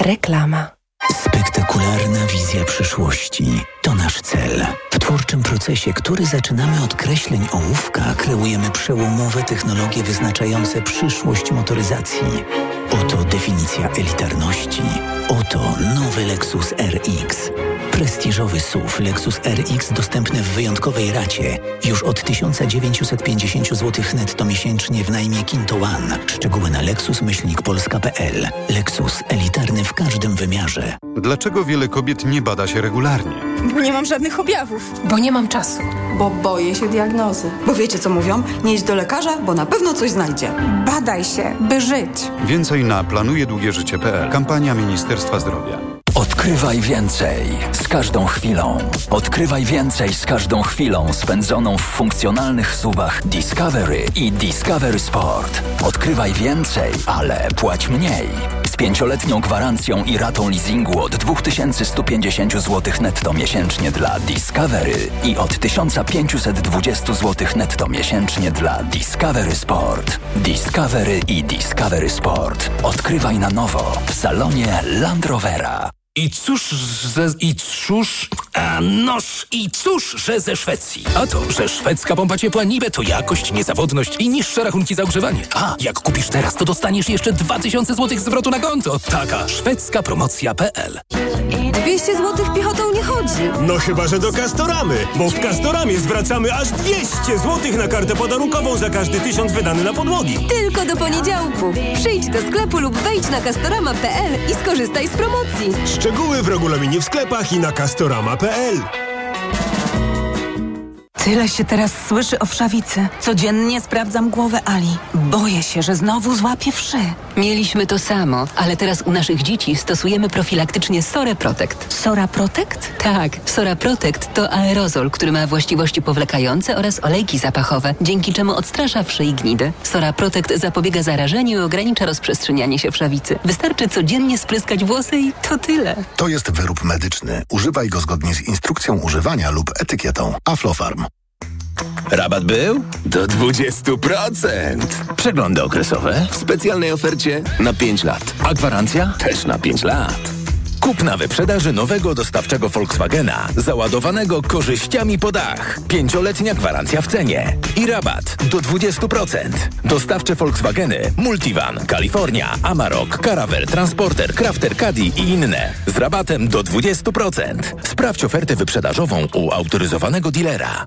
Reklama. Spektakularna wizja przyszłości to nasz cel. W twórczym procesie, który zaczynamy od kreśleń ołówka, kreujemy przełomowe technologie wyznaczające przyszłość motoryzacji. Oto definicja elitarności. Oto nowy Lexus RX. Prestiżowy SUV Lexus RX dostępny w wyjątkowej racie. Już od 1950 zł netto miesięcznie w najmie Kinto One. Szczegóły na lexus-polska.pl. Lexus elitarny w każdym wymiarze. Dlaczego wiele kobiet nie bada się regularnie? Bo nie mam żadnych objawów. Bo nie mam czasu. Bo boję się diagnozy. Bo wiecie co mówią? Nie idź do lekarza, bo na pewno coś znajdzie. Badaj się, by żyć. Więcej na planujedługieżycie.pl. Kampania Ministerstwa Zdrowia. Odkrywaj więcej z każdą chwilą. Odkrywaj więcej z każdą chwilą spędzoną w funkcjonalnych subach Discovery i Discovery Sport. Odkrywaj więcej, ale płać mniej. Z pięcioletnią gwarancją i ratą leasingu od 2150 zł netto miesięcznie dla Discovery i od 1520 zł netto miesięcznie dla Discovery Sport. Discovery i Discovery Sport. Odkrywaj na nowo w salonie Land Rovera. I cóż, że, i cóż, a noż, i cóż, że ze Szwecji. A to, że szwedzka pompa ciepła Nibe to jakość, niezawodność i niższe rachunki za ogrzewanie. A, jak kupisz teraz, to dostaniesz jeszcze 2000 zł zwrotu na konto. Taka szwedzka promocja.pl 200 zł piechotą nie chodzi. No chyba, że do Castoramy, bo w Castoramie zwracamy aż 200 zł na kartę podarunkową za każdy tysiąc wydany na podłogi. Tylko do poniedziałku. Przyjdź do sklepu lub wejdź na castorama.pl i skorzystaj z promocji. Szczegóły w regulaminie w sklepach i na castorama.pl. Tyle się teraz słyszy o wszawicy. Codziennie sprawdzam głowę Ali. Boję się, że znowu złapie wszy. Mieliśmy to samo, ale teraz u naszych dzieci stosujemy profilaktycznie Sora Protect. Sora Protect? Tak, Sora Protect to aerozol, który ma właściwości powlekające oraz olejki zapachowe, dzięki czemu odstrasza wszy i gnidy. Sora Protect zapobiega zarażeniu i ogranicza rozprzestrzenianie się wszawicy. Wystarczy codziennie spryskać włosy i to tyle. To jest wyrób medyczny. Używaj go zgodnie z instrukcją używania lub etykietą. Aflofarm. Rabat był? Do 20%. Przeglądy okresowe w specjalnej ofercie na 5 lat. A gwarancja też na 5 lat. Kup na wyprzedaży nowego dostawczego Volkswagena, załadowanego korzyściami po dach. Pięcioletnia gwarancja w cenie i rabat do 20%. Dostawcze Volkswageny Multivan, Kalifornia, Amarok, Caravel, Transporter, Crafter Caddy i inne z rabatem do 20%. Sprawdź ofertę wyprzedażową u autoryzowanego dealera.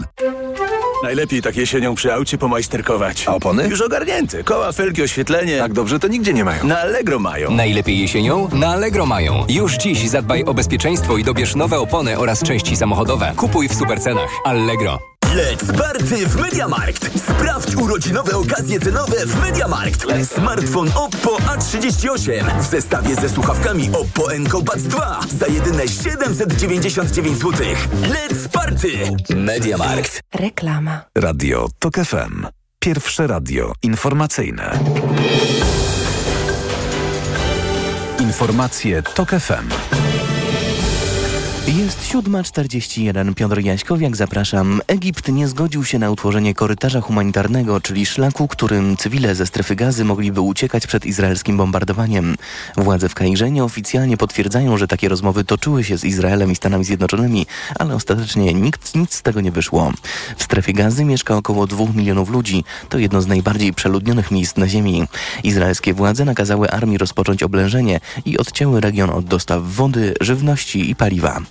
Najlepiej tak jesienią przy aucie pomajsterkować. A opony? Już ogarnięte. Koła, felgi, oświetlenie. Tak dobrze to nigdzie nie mają. Na Allegro mają. Najlepiej jesienią? Na Allegro mają. Już dziś zadbaj o bezpieczeństwo i dobierz nowe opony oraz części samochodowe. Kupuj w supercenach. Allegro. Let's party w Mediamarkt! Sprawdź urodzinowe okazje cenowe w Mediamarkt. Smartfon Oppo A38 w zestawie ze słuchawkami Oppo Enco Buds 2 za jedyne 799 zł. Let's party! Mediamarkt. Reklama. Radio TOK FM. Pierwsze radio informacyjne. Informacje TOK FM. Jest 7.41. Piotr Jaśkowiak, zapraszam. Egipt nie zgodził się na utworzenie korytarza humanitarnego, czyli szlaku, którym cywile ze strefy gazy mogliby uciekać przed izraelskim bombardowaniem. Władze w Kairze nieoficjalnie potwierdzają, że takie rozmowy toczyły się z Izraelem i Stanami Zjednoczonymi, ale ostatecznie nikt, nic z tego nie wyszło. W strefie gazy mieszka około 2 milionów ludzi. To jedno z najbardziej przeludnionych miejsc na ziemi. Izraelskie władze nakazały armii rozpocząć oblężenie i odcięły region od dostaw wody, żywności i paliwa.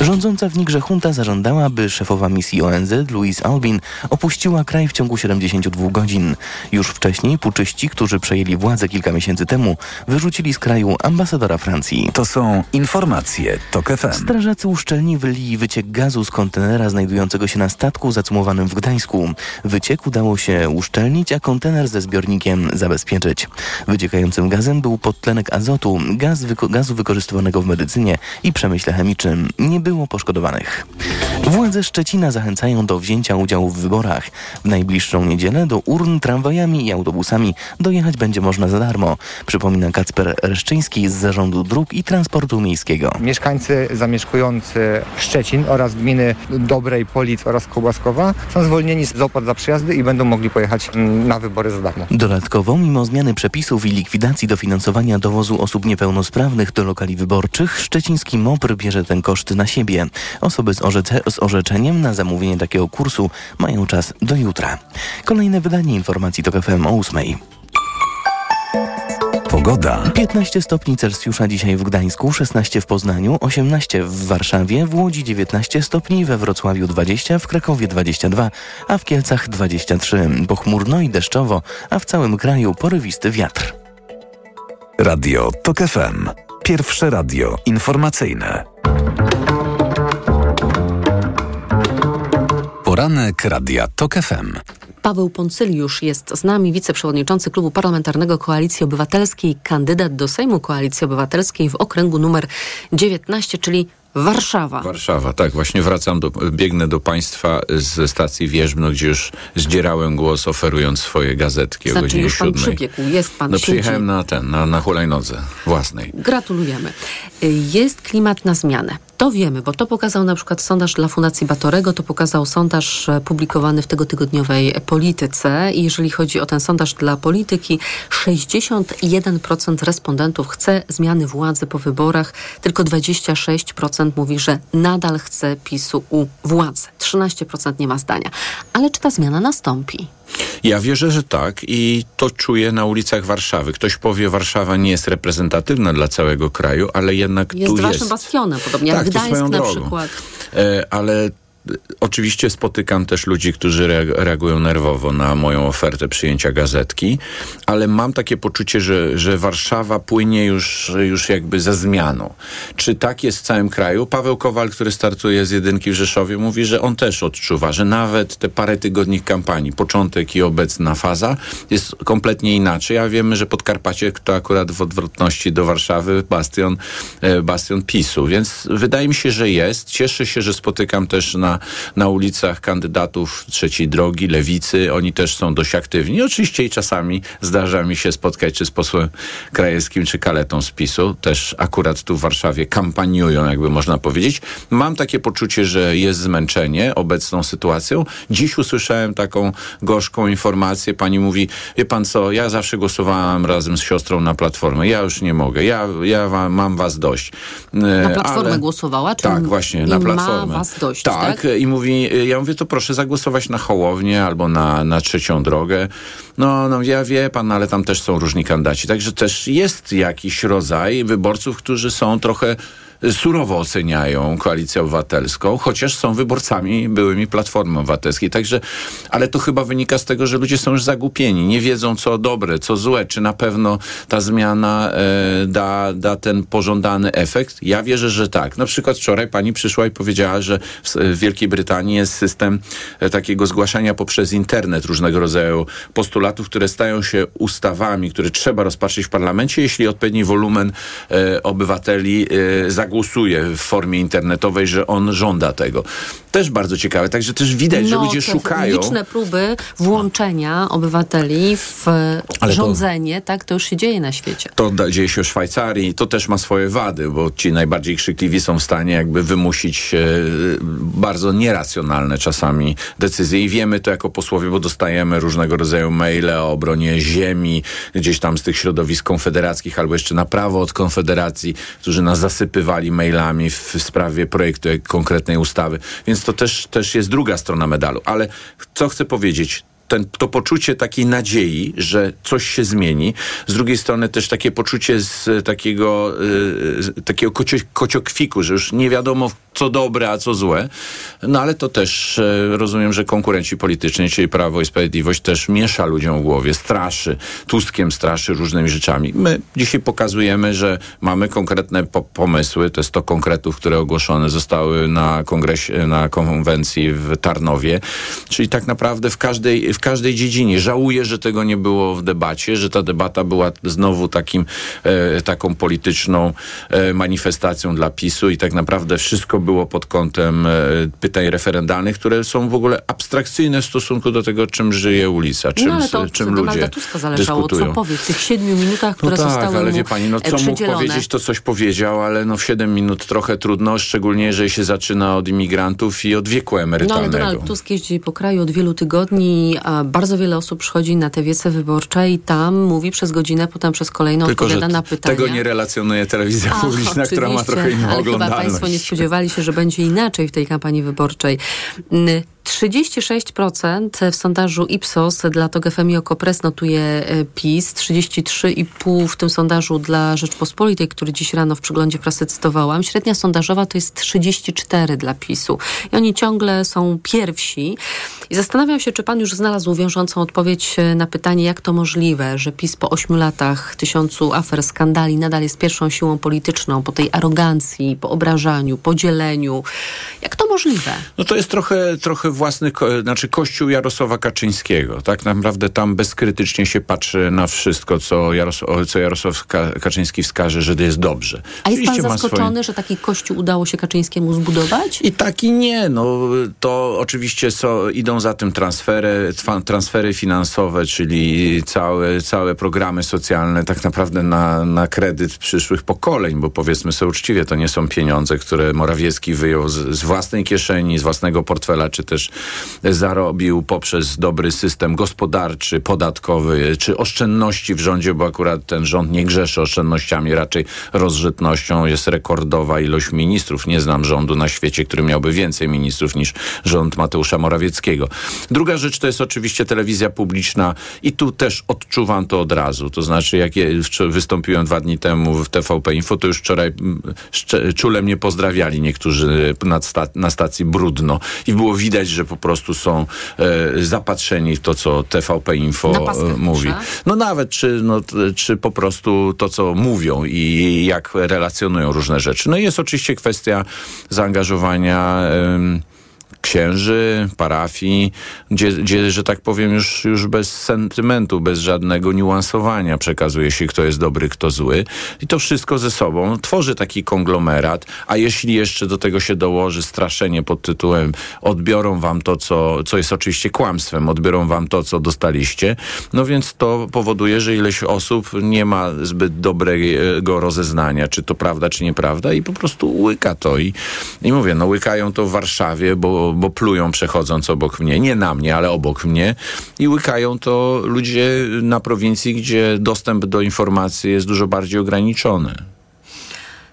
Rządząca w Nigrze junta zażądała, by szefowa misji ONZ, Louise Albin, opuściła kraj w ciągu 72 godzin. Już wcześniej puczyści, którzy przejęli władzę kilka miesięcy temu, wyrzucili z kraju ambasadora Francji. To są informacje TOK FM. Strażacy uszczelnili wyciek gazu z kontenera znajdującego się na statku zacumowanym w Gdańsku. Wyciek udało się uszczelnić, a kontener ze zbiornikiem zabezpieczyć. Wyciekającym gazem był podtlenek azotu, gaz wyko gazu wykorzystywanego w medycynie i przemyśle chemicznym. Nie było poszkodowanych. Władze Szczecina zachęcają do wzięcia udziału w wyborach. W najbliższą niedzielę do urn tramwajami i autobusami dojechać będzie można za darmo. Przypomina Kacper Reszczyński z Zarządu Dróg i Transportu Miejskiego. Mieszkańcy zamieszkujący Szczecin oraz gminy Dobrej, Polic oraz Kołaskowa są zwolnieni z opłat za przyjazdy i będą mogli pojechać mm, na wybory za darmo. Dodatkowo, mimo zmiany przepisów i likwidacji dofinansowania dowozu osób niepełnosprawnych do lokali wyborczych, szczeciński MOPR bierze ten koszt na siebie. Osoby z, orzece- z orzeczeniem na zamówienie takiego kursu mają czas do jutra. Kolejne wydanie informacji to FM o 8. Pogoda. 15 stopni Celsjusza dzisiaj w Gdańsku, 16 w Poznaniu, 18 w Warszawie, w Łodzi 19 stopni, we Wrocławiu 20, w Krakowie 22, a w Kielcach 23. Pochmurno i deszczowo, a w całym kraju porywisty wiatr. Radio TOK FM. Pierwsze radio informacyjne. Poranek Radia TOK FM. Paweł Poncyliusz jest z nami, wiceprzewodniczący Klubu Parlamentarnego Koalicji Obywatelskiej, kandydat do Sejmu Koalicji Obywatelskiej w okręgu numer 19, czyli Warszawa. Warszawa, tak. Właśnie wracam, do, biegnę do Państwa ze stacji Wierzbno, gdzie już zdzierałem głos, oferując swoje gazetki znaczy, o godzinie już pan 7. przybiegł, jest pan No przyjechałem na ten, na, na hulajnodze własnej. Gratulujemy. Jest klimat na zmianę. To wiemy, bo to pokazał na przykład sondaż dla Fundacji Batorego, to pokazał sondaż e, publikowany w tego tygodniowej Polityce. I jeżeli chodzi o ten sondaż dla polityki, 61% respondentów chce zmiany władzy po wyborach, tylko 26% mówi, że nadal chce PiSu u władzy. 13% nie ma zdania. Ale czy ta zmiana nastąpi? Ja wierzę, że tak i to czuję na ulicach Warszawy. Ktoś powie, Warszawa nie jest reprezentatywna dla całego kraju, ale jednak Jest tu waszym jest. bastionem, podobnie Tak, jak Gdańsk na drogą. przykład. E, ale Oczywiście spotykam też ludzi, którzy reag- reagują nerwowo na moją ofertę przyjęcia gazetki, ale mam takie poczucie, że, że Warszawa płynie już, już jakby ze zmianą. Czy tak jest w całym kraju? Paweł Kowal, który startuje z jedynki w Rzeszowie, mówi, że on też odczuwa, że nawet te parę tygodni kampanii, początek i obecna faza jest kompletnie inaczej, a wiemy, że Podkarpacie to akurat w odwrotności do Warszawy bastion, e, bastion PiSu, więc wydaje mi się, że jest. Cieszę się, że spotykam też na, na ulicach kandydatów trzeciej drogi, lewicy. Oni też są dość aktywni. Oczywiście i czasami zdarza mi się spotkać czy z posłem Krajewskim, czy Kaletą z PiSu. Też akurat tu w Warszawie kampaniują, jakby można powiedzieć. Mam takie poczucie, że jest zmęczenie obecną sytuacją. Dziś usłyszałem taką gorzką informację. Pani mówi, wie pan co, ja zawsze głosowałam razem z siostrą na Platformę. Ja już nie mogę. Ja, ja mam was dość. E, Na Platformę ale- głosowała? Czy tak, właśnie, na ma Platformę. was dość, tak, tak? I mówi, y, ja mówię, to proszę zagłosować na Hołownię albo na, na trzecią drogę. No, no ja wie pan, ale tam też są różni kandydaci. Także też jest jakiś rodzaj wyborców, którzy są trochę surowo oceniają koalicję obywatelską, chociaż są wyborcami byłymi Platformy Obywatelskiej. Także, ale to chyba wynika z tego, że ludzie są już zagupieni, nie wiedzą co dobre, co złe, czy na pewno ta zmiana e, da, da ten pożądany efekt. Ja wierzę, że tak. Na przykład wczoraj pani przyszła i powiedziała, że w, Wielkiej Brytanii jest system e, takiego zgłaszania poprzez internet różnego rodzaju postulatów, które stają się ustawami, które trzeba rozpatrzyć w parlamencie, jeśli odpowiedni wolumen e, obywateli e, w formie internetowej, że on żąda tego. Też bardzo ciekawe. Także też widać, że No, ludzie te szukają. Liczne próby włączenia obywateli w Ale to- rządzenie, tak, to już się dzieje na świecie. To da- dzieje się w Szwajcarii. To też ma swoje wady, bo ci najbardziej krzykliwi są w stanie jakby wymusić e, bardzo nieracjonalne czasami decyzje i wiemy to jako posłowie, bo dostajemy różnego rodzaju maile o obronie ziemi, gdzieś tam z tych środowisk konfederackich albo jeszcze na prawo od konfederacji, którzy nas zasypywali mailami w, sprawie projektu konkretnej ustawy. Więc to też, też jest druga strona medalu. Ale co chcę powiedzieć? Ten, to poczucie takiej nadziei, że coś się zmieni. Z drugiej strony też takie poczucie z takiego, y, takiego kocio, kociokwiku, że już nie wiadomo co dobre, a co złe. No ale to też e, rozumiem, że konkurenci polityczni, czyli Prawo i Sprawiedliwość też miesza ludziom w głowie, straszy, Tuskiem straszy różnymi rzeczami. My dzisiaj pokazujemy, że mamy konkretne po pomysły, te 100 konkretów, które ogłoszone zostały na kongresie, na konwencji w Tarnowie, czyli tak naprawdę w każdej, w każdej dziedzinie. Żałuję, że tego nie było w debacie, że ta debata była znowu takim, e, taką polityczną e, manifestacją dla PiSu i tak naprawdę wszystko było pod kątem e, pytań referendalnych, które są w ogóle abstrakcyjne w stosunku do tego, czym żyje ulica, czym, no ale to czym ludzie Tuska zależało, dyskutują. co powie w tych siedmiu minutach, które no tak, zostały ale wie pani, no e, co mógł przydzielone. powiedzieć, to coś powiedział, ale no w 7 minut trochę trudno, szczególnie jeżeli się zaczyna od imigrantów i od wieku No ale emerytalnego. Donald Tusk jeździ po kraju od wielu tygodni, a bardzo wiele osób przychodzi na te wiece wyborcze i tam mówi przez godzinę, potem przez kolejną Tylko, odpowiada na pytania. tego nie relacjonuje telewizja Ach, publiczna, która ma trochę inną ale chyba oglądalność. Państwo nie spodziewali się, że będzie inaczej w tej kampanii wyborczej. Mm, 36% w sondażu Ipsos dla TOG FM i Okopres notuje e, PiS, 33,5% w tym sondażu dla Rzeczpospolitej, który dziś rano w przeglądzie prasy cytowałam. Średnia sondażowa to jest 34 dla PiSu. I oni ciągle są pierwsi. I zastanawiam się, czy pan już znalazł wiążącą odpowiedź e, na pytanie, jak to możliwe, że PiS po ośmiu latach, tysiącu afer, skandali nadal jest pierwszą siłą polityczną po tej arogancji, po obrażaniu, podzieleniu. Jak to możliwe? No to jest trochę, trochę własny, znaczy kościół Jarosława Kaczyńskiego. Tak naprawdę tam bezkrytycznie się patrzy na wszystko, co, Jaros co Jarosław Ka Kaczyński wskaże, że jest dobrze. A jest pan Oczywiście ma zaskoczony, swoje- że taki kościół udało się Kaczyńskiemu zbudować? I tak i nie. No, to oczywiście są, idą za tym transfery, transfery finansowe, czyli całe, całe programy socjalne tak naprawdę na, na kredyt przyszłych pokoleń, bo powiedzmy sobie uczciwie, to nie są pieniądze, które Morawiecki wyjął z, z własnej kieszeni, z własnego portfela, czy też zarobił poprzez dobry system gospodarczy, podatkowy, czy oszczędności w rządzie, bo akurat ten rząd nie grzeszy oszczędnościami, raczej rozżytnością. Jest rekordowa ilość ministrów. Nie znam rządu na świecie, który miałby więcej ministrów niż rząd Mateusza Morawieckiego. Druga rzecz to jest oczywiście telewizja publiczna i tu też odczuwam to od razu. To znaczy, jak je, wystąpiłem dwa dni temu w TVP Info, to już wczoraj mm, czule mnie pozdrawiali niektórzy sta- na stacji Brudno i było widać, że po prostu są e, zapatrzeni w to, co TVP Info e, mówi. pisze? No nawet, czy, no, czy po prostu to, co mówią i jak relacjonują różne rzeczy. No i jest oczywiście kwestia zaangażowania em, księży, parafii, gdzie, gdzie, że tak powiem, już, już bez sentymentu, bez żadnego niuansowania przekazuje się, kto jest dobry, kto zły. I to wszystko ze sobą tworzy taki konglomerat, a jeśli jeszcze do tego się dołoży straszenie pod tytułem odbiorą wam to, co, co jest oczywiście kłamstwem, odbiorą wam to, co dostaliście, no więc to powoduje, że ileś osób nie ma zbyt dobrego rozeznania, czy to prawda, czy nieprawda i po prostu łyka to. I, i mówię, no łykają to w Warszawie, bo, bo plują przechodząc obok mnie, nie na mnie, ale obok mnie i łykają to ludzie na prowincji, gdzie dostęp do informacji jest dużo bardziej ograniczony.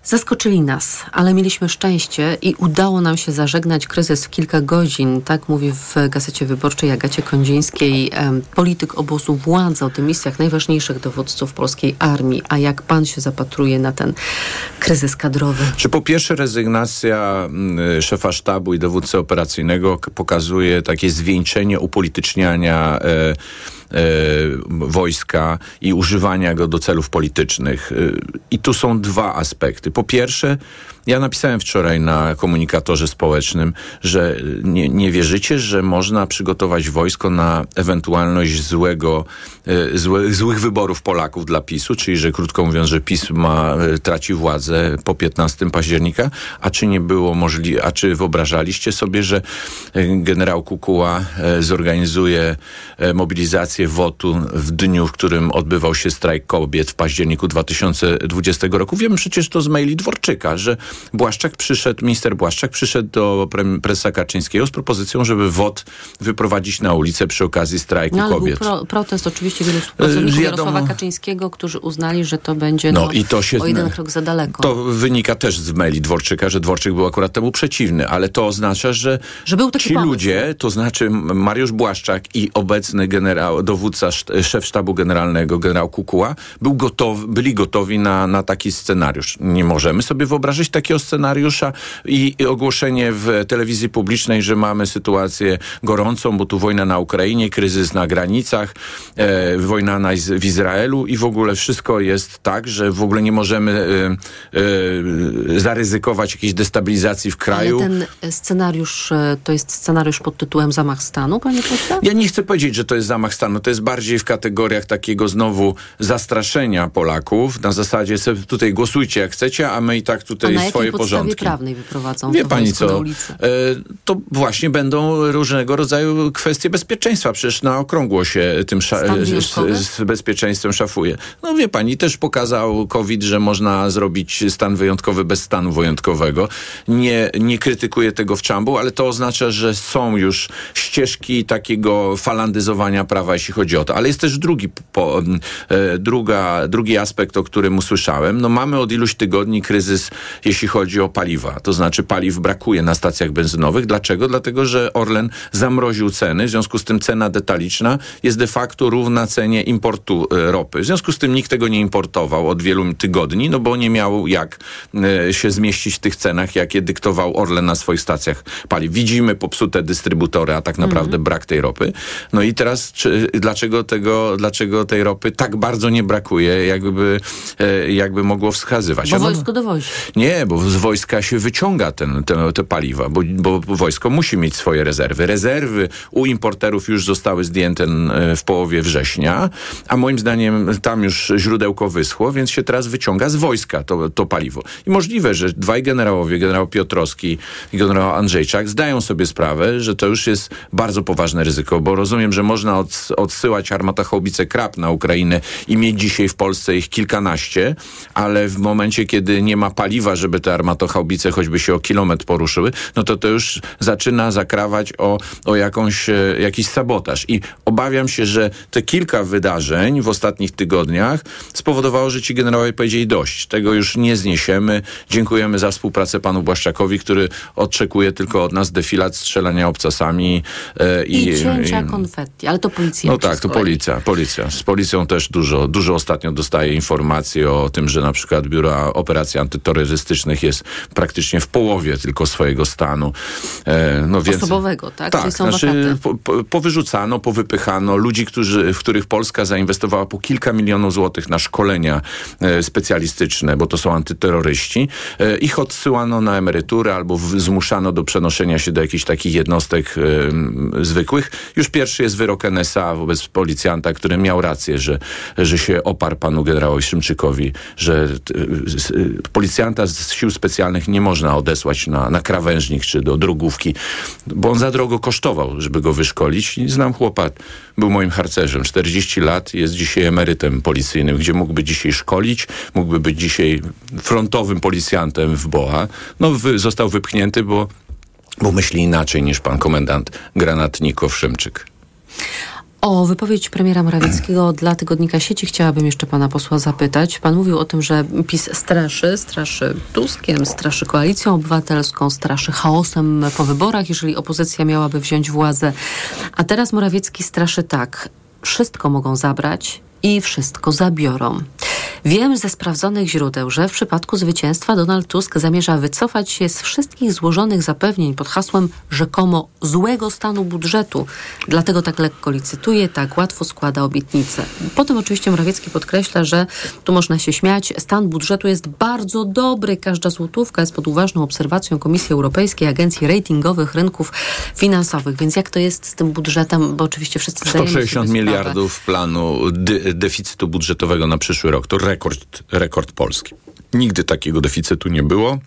Zaskoczyli nas, ale mieliśmy szczęście i udało nam się zażegnać kryzys w kilka godzin. Tak mówi w Gazecie Wyborczej Agacie Kondzińskiej polityk obozu władzy o dymisjach najważniejszych dowódców polskiej armii. A jak pan się zapatruje na ten kryzys kadrowy? Czy po pierwsze rezygnacja mm, szefa sztabu i dowódcy operacyjnego pokazuje takie zwieńczenie upolityczniania e, wojska i używania go do celów politycznych. E, I tu są dwa aspekty. Po pierwsze, ja napisałem wczoraj na komunikatorze społecznym, że nie, nie wierzycie, że można przygotować wojsko na ewentualność złego, e, złe, złych wyborów Polaków dla PiSu, czyli że krótko mówiąc, że PiS ma, e, traci władzę po 15 października, a czy nie było możliwe, a czy wyobrażaliście sobie, że generał Kukuła zorganizuje mobilizację WOT-u w dniu, w którym odbywał się strajk kobiet w październiku 2020 roku. Wiemy przecież to z maili Dworczyka, że Błaszczak przyszedł, minister Błaszczak przyszedł do pre- prezesa Kaczyńskiego z propozycją, żeby WOT wyprowadzić na ulicę przy okazji strajku No ale był kobiet. pro, protest oczywiście wielu E, wiadomo. Jarosława Kaczyńskiego, którzy uznali, że to będzie no, No i to się o jeden krok za daleko. To wynika też z maili Dworczyka, że Dworczyk był akurat temu przeciwny, ale to oznacza, że, Że był taki ci pomysł. ludzie, to znaczy Mariusz Błaszczak i obecny generał, dowódca, szef sztabu generalnego, generał Kukuła, był gotowy, byli gotowi na, na taki scenariusz. Nie możemy sobie wyobrazić takiego takiego scenariusza i, i ogłoszenie w telewizji publicznej, że mamy sytuację gorącą, bo tu wojna na Ukrainie, kryzys na granicach, e, wojna na, w Izraelu i w ogóle wszystko jest tak, że w ogóle nie możemy e, e, zaryzykować jakiejś destabilizacji w kraju. Ale ten e, scenariusz e, to jest scenariusz pod tytułem Zamach stanu, panie pośle? Ja nie chcę powiedzieć, że to jest zamach stanu. To jest bardziej w kategoriach takiego znowu zastraszenia Polaków. Na zasadzie sobie tutaj głosujcie jak chcecie, a my i tak tutaj swoje porządki. prawnej wyprowadzą Wie to pani co? ulicę? E, to właśnie będą różnego rodzaju kwestie bezpieczeństwa. Przecież na okrągło się tym z, z bezpieczeństwem szafuje. No wie pani, też pokazał COVID, że można zrobić stan wyjątkowy bez stanu wyjątkowego. Nie, nie krytykuję tego w czambu, ale to oznacza, że są już ścieżki takiego falandyzowania prawa, jeśli chodzi o to. Ale jest też drugi, po, e, druga, drugi aspekt, o którym usłyszałem. No mamy od iluś tygodni kryzys, jeśli chodzi o paliwa. To znaczy paliw brakuje na stacjach benzynowych. Dlaczego? Dlatego, że Orlen zamroził ceny. W związku z tym cena detaliczna jest de facto równa cenie importu e, ropy. W związku z tym nikt tego nie importował od wielu tygodni, no bo nie miał jak e, się zmieścić w tych cenach, jakie dyktował Orlen na swoich stacjach paliw. Widzimy popsute dystrybutory, a tak naprawdę brak tej ropy. No i teraz czy, dlaczego, tego, dlaczego tej ropy tak bardzo nie brakuje, jakby, e, jakby mogło wskazywać? Bo wojsko dowozi. nie, bo z wojska się wyciąga ten, te, te paliwa, bo, bo wojsko musi mieć swoje rezerwy. Rezerwy u importerów już zostały zdjęte e, w połowie września, a moim zdaniem tam już źródełko wyschło, więc się teraz wyciąga z wojska to, to paliwo. I możliwe, że dwaj generałowie, generał Piotrowski i generał Andrzejczak zdają sobie sprawę, że to już jest bardzo poważne ryzyko, bo rozumiem, że można od, odsyłać armatachaubice Krab na Ukrainę i mieć dzisiaj w Polsce ich kilkanaście, ale w momencie, kiedy nie ma paliwa, żeby te armatochaubice choćby się o kilometr poruszyły, no to to już zaczyna zakrawać o, o jakąś, e, jakiś sabotaż. I obawiam się, że te kilka wydarzeń w ostatnich tygodniach spowodowało, że ci generałowie powiedzieli dość. Tego już nie zniesiemy. Dziękujemy za współpracę panu Błaszczakowi, który oczekuje tylko od nas defilat strzelania obcasami e, I, i, cięcia i konfetti, ale to policja. no tak, to policja, policja. Z policją też dużo, dużo ostatnio dostaje informacji o tym, że na przykład Biuro Operacji Antyterrorystycznych jest praktycznie w połowie tylko swojego stanu. E, no więc, Osobowego, tak? Tak, Czyli są znaczy po, po, powyrzucano, powypychano ludzi, którzy, w których Polska zainwestowała po kilka milionów złotych na szkolenia e, specjalistyczne, bo to są antyterroryści. E, ich odsyłano na emeryturę albo w, zmuszano do przenoszenia się do jakichś takich jednostek zwykłych. Już pierwszy jest wyrok NSA wobec policjanta, który miał rację, że, że się oparł panu generałowi Szymczykowi, że policjanta z sił specjalnych nie można odesłać na, na krawężnik czy do drogówki, bo on za drogo kosztował, żeby go wyszkolić. Znam chłopa, był moim harcerzem, 40 lat, jest dzisiaj emerytem policyjnym, gdzie mógłby dzisiaj szkolić, mógłby być dzisiaj frontowym policjantem w BOA. No, wy, został wypchnięty, bo, bo myśli inaczej niż pan komendant granatnikow Szymczyk. O wypowiedź premiera Morawieckiego dla tygodnika sieci chciałabym jeszcze pana posła zapytać. Pan mówił o tym, że PiS straszy, straszy Tuskiem, straszy koalicją obywatelską, straszy chaosem po wyborach, jeżeli opozycja miałaby wziąć władzę. A teraz Morawiecki straszy tak. Wszystko mogą zabrać i wszystko zabiorą. Wiem ze sprawdzonych źródeł, że w przypadku zwycięstwa Donald Tusk zamierza wycofać się z wszystkich złożonych zapewnień pod hasłem rzekomo złego stanu budżetu. Dlatego tak lekko licytuje, tak łatwo składa obietnice. Potem oczywiście Morawiecki podkreśla, że tu można się śmiać, stan budżetu jest bardzo dobry. Każda złotówka jest pod uważną obserwacją Komisji Europejskiej, Agencji Ratingowych Rynków Finansowych. Więc jak to jest z tym budżetem? Bo oczywiście wszyscy zdajemy sobie 160 sprawę. miliardów planu deficytu budżetowego na przyszły rok. To rekord, rekord Polski. Nigdy takiego deficytu nie było.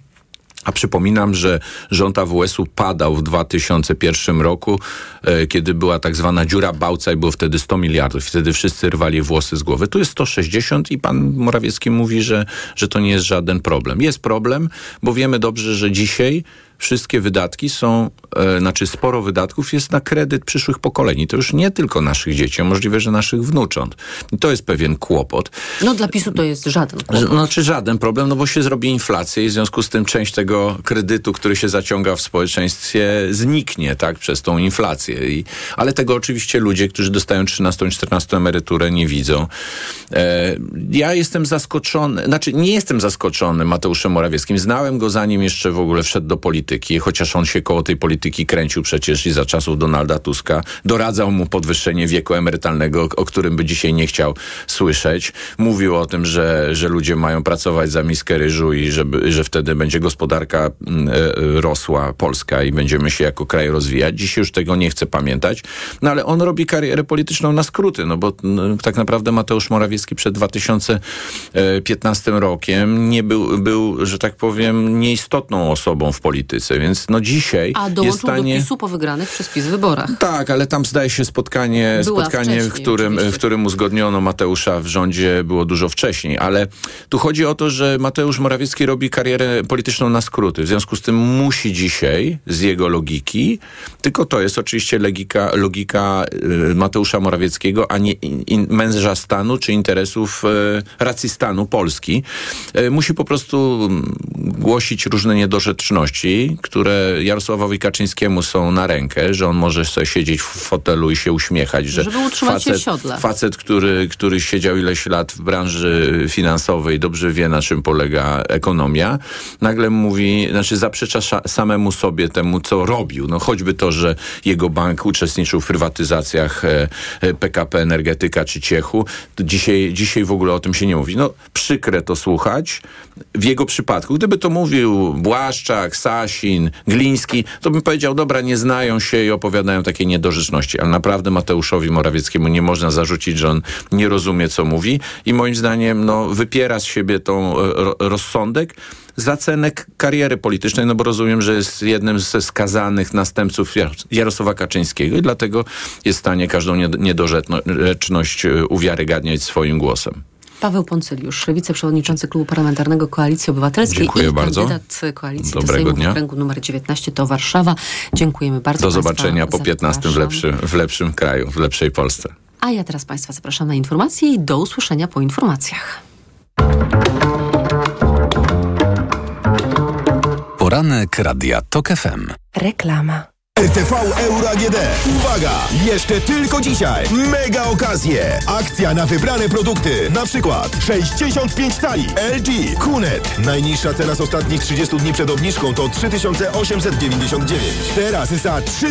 A przypominam, że rząd AWS-u padał w 2001 roku, e, kiedy była tak zwana dziura Bałca i było wtedy 100 miliardów. Wtedy wszyscy rwali włosy z głowy. Tu jest 160 i pan Morawiecki mówi, że, że to nie jest żaden problem. Jest problem, bo wiemy dobrze, że dzisiaj wszystkie wydatki są, e, znaczy sporo wydatków jest na kredyt przyszłych pokoleń. I to już nie tylko naszych dzieci, a możliwe, że naszych wnucząt. I to jest pewien kłopot. No dla PiSu to jest żaden kłopot. Znaczy żaden problem, no bo się zrobi inflacja i w związku z tym część tego kredytu, który się zaciąga w społeczeństwie zniknie, tak, przez tą inflację. I, ale tego oczywiście ludzie, którzy dostają 13 14 emeryturę nie widzą. E, ja jestem zaskoczony, znaczy nie jestem zaskoczony Mateuszem Morawieckim. Znałem go zanim jeszcze w ogóle wszedł do polityki, chociaż on się koło tej polityki kręcił przecież i za czasów Donalda Tuska. Doradzał mu podwyższenie wieku emerytalnego, o, którym by dzisiaj nie chciał słyszeć. Mówił o tym, że, że ludzie mają pracować za miskę ryżu i żeby, że wtedy będzie gospodarka mm, e, e, rosła Polska i będziemy się jako kraj rozwijać. Dzisiaj już tego nie chcę pamiętać. No ale on robi karierę polityczną na skróty, no bo mm, tak naprawdę Mateusz Morawiecki przed 2015 rokiem nie był, był, że tak powiem, nieistotną osobą w polityce, więc no dzisiaj A jest dołączył stanie... do PiSu po wygranych przez PiS wyborach. Tak, ale tam zdaje się spotkanie, Była spotkanie w, którym, oczywiście. w którym uzgodniono Mateusza w rządzie było dużo wcześniej, ale tu chodzi o to, że Mateusz Morawiecki robi karierę polityczną na skróty. W związku z tym musi dzisiaj z jego logiki, tylko to jest oczywiście logika, logika y, Mateusza Morawieckiego, a nie in, in, męża stanu czy interesów y, racji stanu Polski. Y, musi po prostu mm, głosić różne niedorzeczności, które Jarosławowi Kaczyńskiemu są na rękę, że on może sobie siedzieć w fotelu i się uśmiechać, że Żeby utrzymać się w facet, siodle. facet który, który siedział ileś lat w branży finansowej, dobrze wie na czym polega ekonomia, nagle mówi, znaczy zaprzecza samemu sobie temu, co robił. No choćby to, że jego bank uczestniczył w prywatyzacjach e, e, PKP Energetyka czy Ciechu. Dzisiaj, dzisiaj w ogóle o tym się nie mówi. No przykre to słuchać. W jego przypadku, gdyby to mówił Błaszczak, Sasin, Gliński, to bym powiedział, dobra, nie znają się i opowiadają takie niedorzeczności, ale naprawdę Mateuszowi Morawieckiemu nie można zarzucić, że on nie rozumie, co mówi i moim zdaniem no, wypiera z siebie tą e, ro, rozsądek za cenę kariery politycznej, no bo rozumiem, że jest jednym ze skazanych następców Jar- Jarosława Kaczyńskiego i dlatego jest w stanie każdą nied- niedorzeczność e, uwiarygadniać swoim głosem. Paweł Poncyliusz, wiceprzewodniczący Klubu Parlamentarnego Koalicji Obywatelskiej Dziękuję i bardzo. kandydat Koalicji Dobrego do Sejmu dnia. w okręgu numer 19 to Warszawa. Dziękujemy bardzo. Do Państwa zobaczenia po 15 w lepszym, w lepszym kraju, w lepszej Polsce. A ja teraz Państwa zapraszam na informacje i do usłyszenia po informacjach. Poranek Radia TOK FM. Reklama. RTV Euro AGD. Uwaga! Jeszcze tylko dzisiaj. Mega okazje. Akcja na wybrane produkty. Na przykład 65 cali LG Kunet. Najniższa cena z ostatnich 30 dni przed obniżką to 3899. Teraz za 3